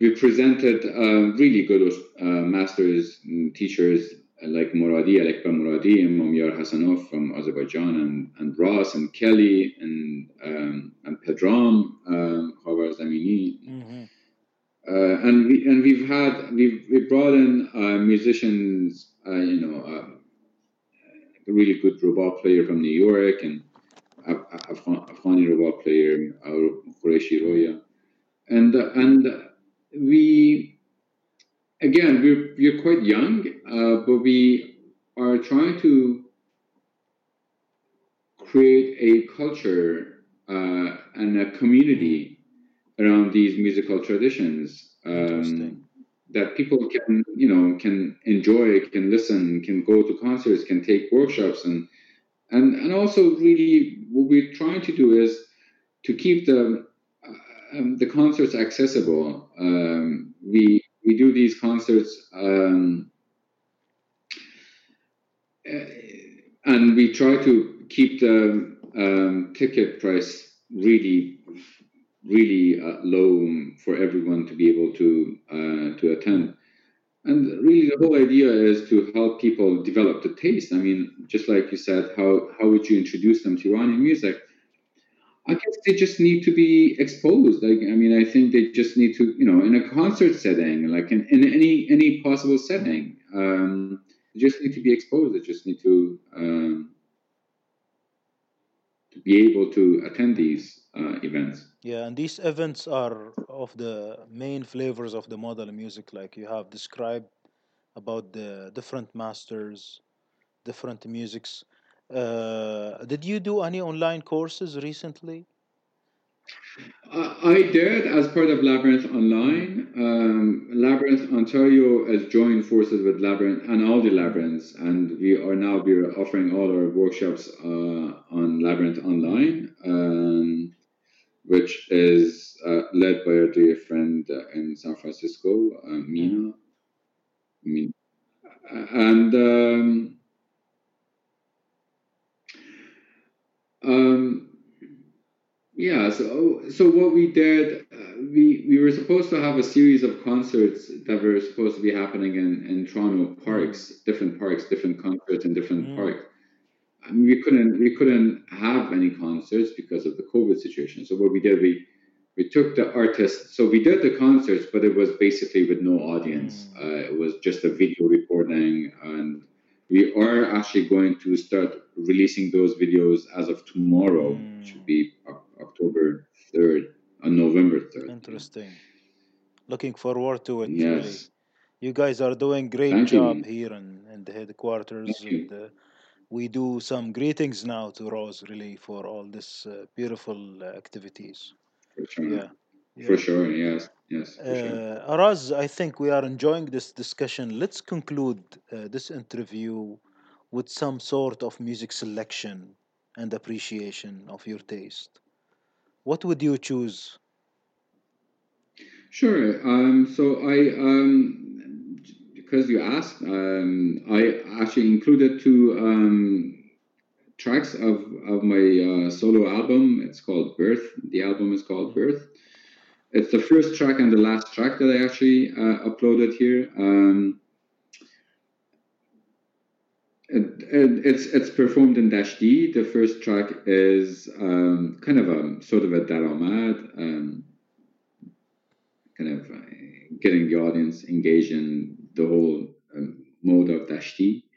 we presented uh, really good uh, masters and teachers like Moradi, Alekbar Muradi, and Imamyar Hasanov from Azerbaijan, and, and Ross and Kelly and um, and Pedram um, Khavarzamini. Mhm. Uh, and we and we've had we've we brought in uh, musicians, uh, you know, uh, a really good rubab player from New York and a a- Afghan- Afghani rubab player, uh, Qureshi Roya, and uh, and we again we're we're quite young, uh, but we are trying to create a culture uh, and a community around these musical traditions um, that people can you know can enjoy can listen can go to concerts can take workshops and and and also really what we're trying to do is to keep the um, the concerts accessible. Um, we we do these concerts um, uh, and we try to keep the um, ticket price really really uh, low for everyone to be able to uh, to attend. And really the whole idea is to help people develop the taste. I mean just like you said how how would you introduce them to iranian music i guess they just need to be exposed. Like i mean i think they just need to you know in a concert setting like in, in any any possible setting um, they just need to be exposed. They just need to um, to be able to attend these uh, events. Yeah, and these events are of the main flavors of the modern music, like you have described about the different masters, different musics. Uh, did you do any online courses recently? I did as part of Labyrinth Online. Um, Labyrinth Ontario has joined forces with Labyrinth and all the Labyrinths, and we are now we are offering all our workshops uh, on Labyrinth Online, um, which is uh, led by our dear friend uh, in San Francisco, uh, Mm. Mina. Mina. And um, um, Yeah, so so what we did, uh, we we were supposed to have a series of concerts that were supposed to be happening in in Toronto Mm. parks, different parks, different concerts in different Mm. parks. And we couldn't we couldn't have any concerts because of the COVID situation. So what we did, we we took the artists. So we did the concerts, but it was basically with no audience. Mm. Uh, it was just a video recording, and we are actually going to start releasing those videos as of tomorrow. It should Mm. be October third, on November third. Interesting. Looking forward to it, really. Yes. You guys are doing great Thank job you. here in, in the headquarters, Thank you. and uh, we do some greetings now to Rose, really, for all this uh, beautiful uh, activities. For sure. Yeah, for sure. Yes, yes, for sure. Uh, Araz, I think we are enjoying this discussion. Let's conclude uh, this interview with some sort of music selection and appreciation of your taste. What would you choose? Sure. Um, so I, um, because you asked, um, I actually included two um, tracks of, of my uh, solo album. It's called Birth. The album is called. Birth. It's the first track and the last track that I actually uh, uploaded here. Um, it, it, it's it's performed in Dashti. The first track is um, kind of a sort of a daramad. Um, kind of uh, getting the audience engaged in the whole um, mode of Dashti. and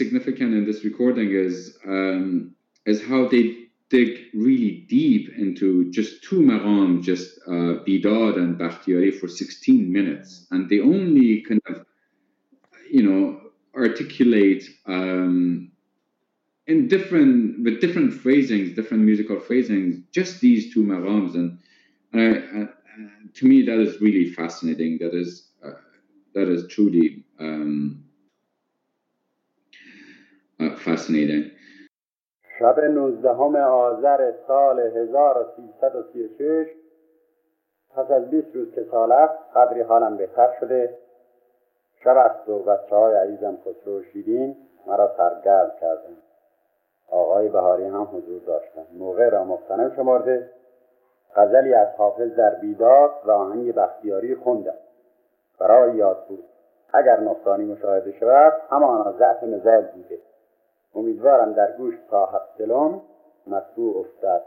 Significant in this recording is um, is how they dig really deep into just two maqam, just uh, Bidad and Bakhtiari for 16 minutes. And they only kind of, you know, articulate um, in different, with different phrasings, different musical phrasings, just these two maqams. And uh, uh, to me, that is really fascinating. That is, uh, that is truly um, fascinating. شب نوزدهم آذر سال 1336 پس از 20 روز که سال است قدری حالم بهتر شده. شب است و بچه های عزیزم خسرو شیرین مرا سرگرد کردن آقای بهاری هم حضور داشتن موقع را مختنم شمارده غزلی از حافظ در بیداد و آهنگ بختیاری خوندم. برای یاد بود. اگر نقصانی مشاهده شود همانا ضعف مزاج بوده. امیدوارم در گوش صاحب دلم مطبوع افتد.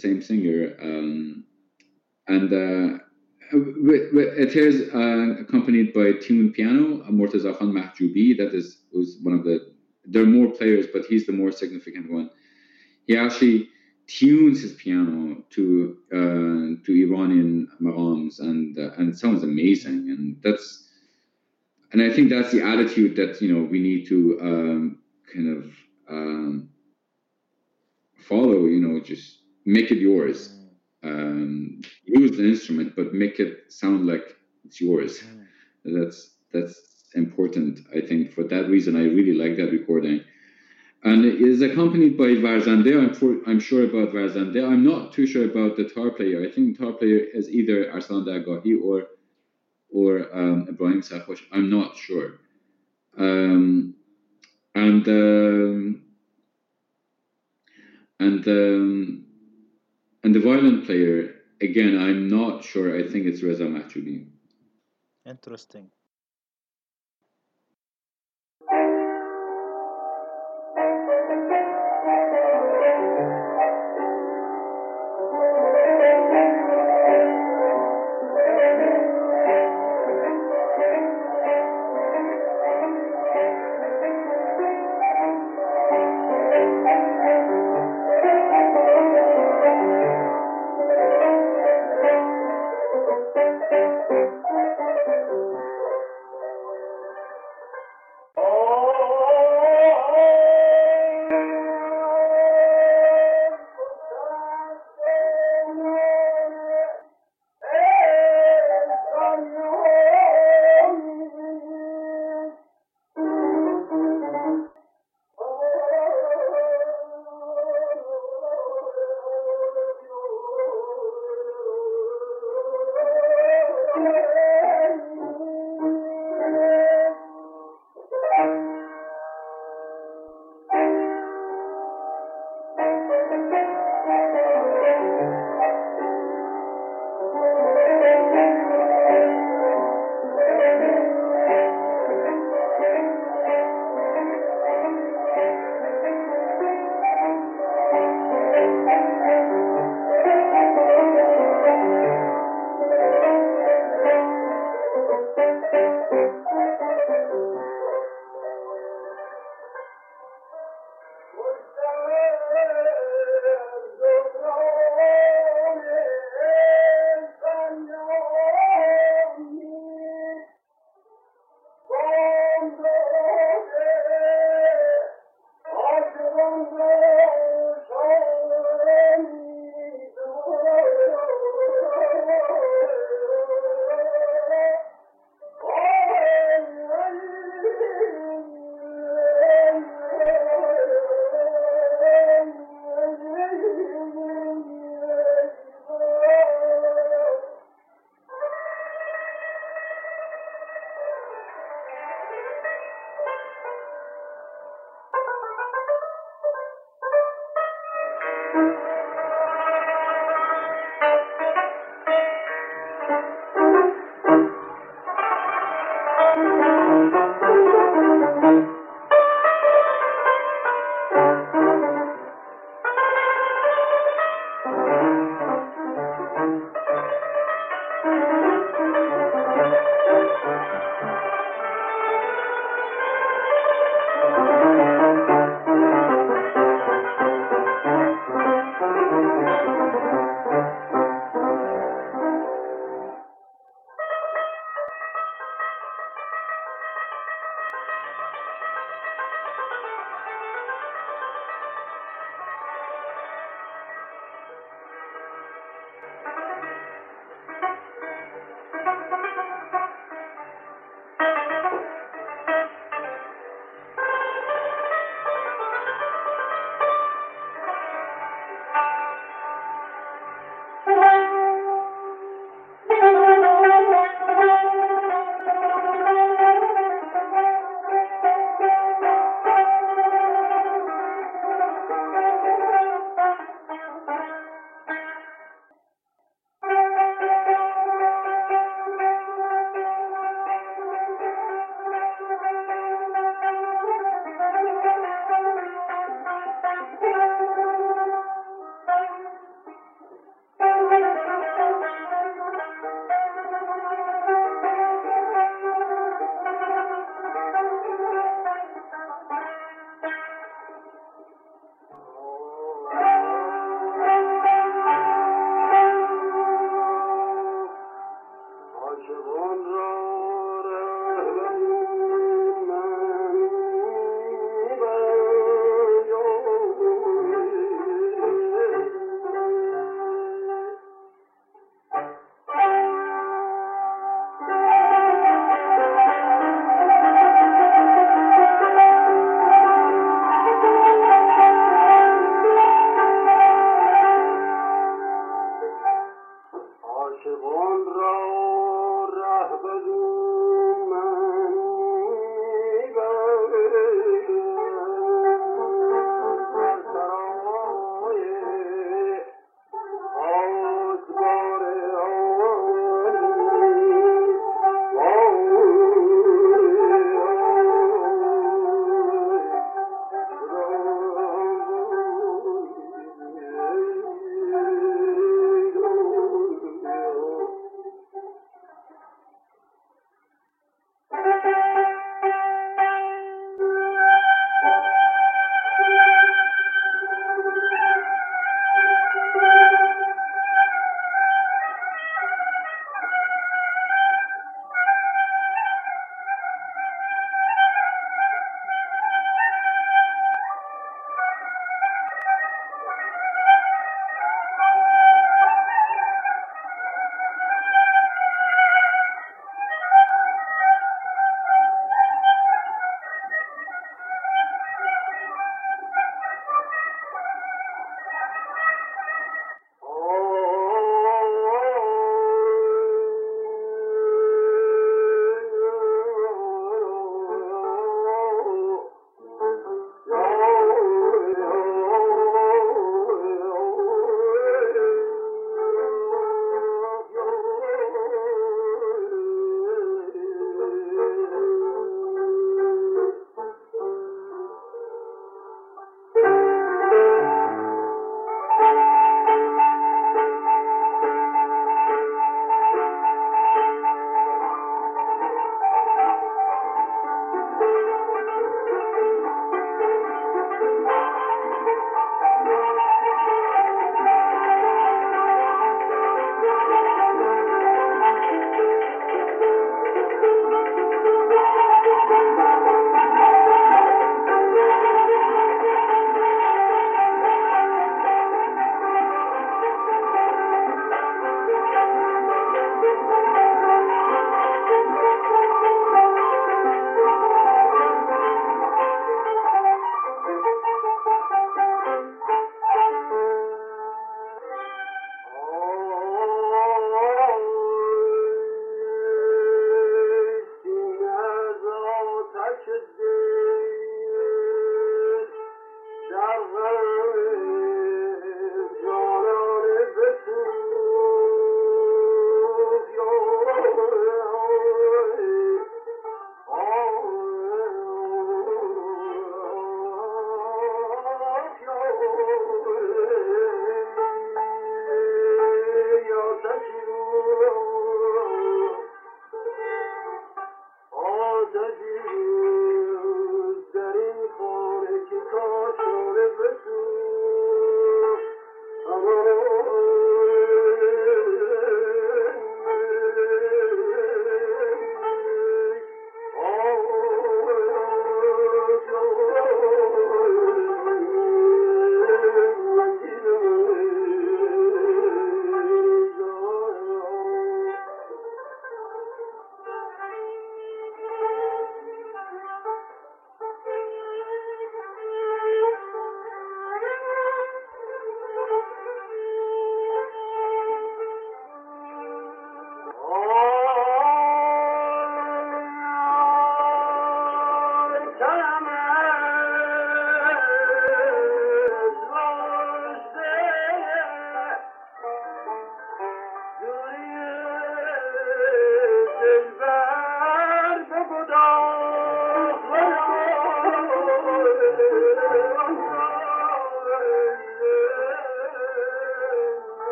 Same singer, um, and uh, it is uh, accompanied by tuned piano, Mortaza Khan Mahjoubi. That is was one of the. There are more players, but he's the more significant one. He actually tunes his piano to uh, to Iranian maqams, and uh, and it sounds amazing. And that's and I think that's the attitude that you know we need to um, kind of um, follow. You know, just make it yours. Um, use the instrument, but make it sound like it's yours. That's that's important. I think for that reason, I really like that recording. And it is accompanied by Varzande. I'm, for, I'm sure about Varzande. I'm not too sure about the tar player. I think the tar player is either Arslan Dargahi or or um, Ibrahim Sarhosh. I'm not sure. Um, and um, and um, and the violin player again, I'm not sure. I think it's Reza Mahjoubi. Interesting.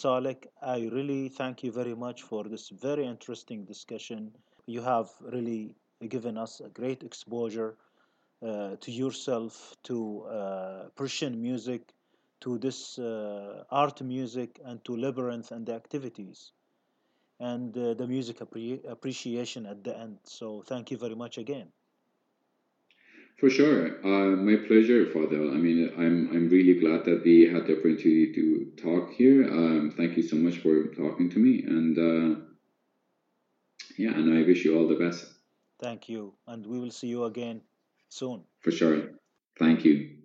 Salek, I really thank you very much for this very interesting discussion. You have really given us a great exposure uh, to yourself, to uh, Persian music, to this uh, art music, and to Labyrinth and the activities, and uh, the music appre- appreciation at the end. So, thank you very much again. For sure, uh, my pleasure, Fadel. I mean, I'm I'm really glad that we had the opportunity to talk here. Um, thank you so much for talking to me, and uh, yeah, and I wish you all the best. Thank you, and we will see you again soon. For sure. Thank you.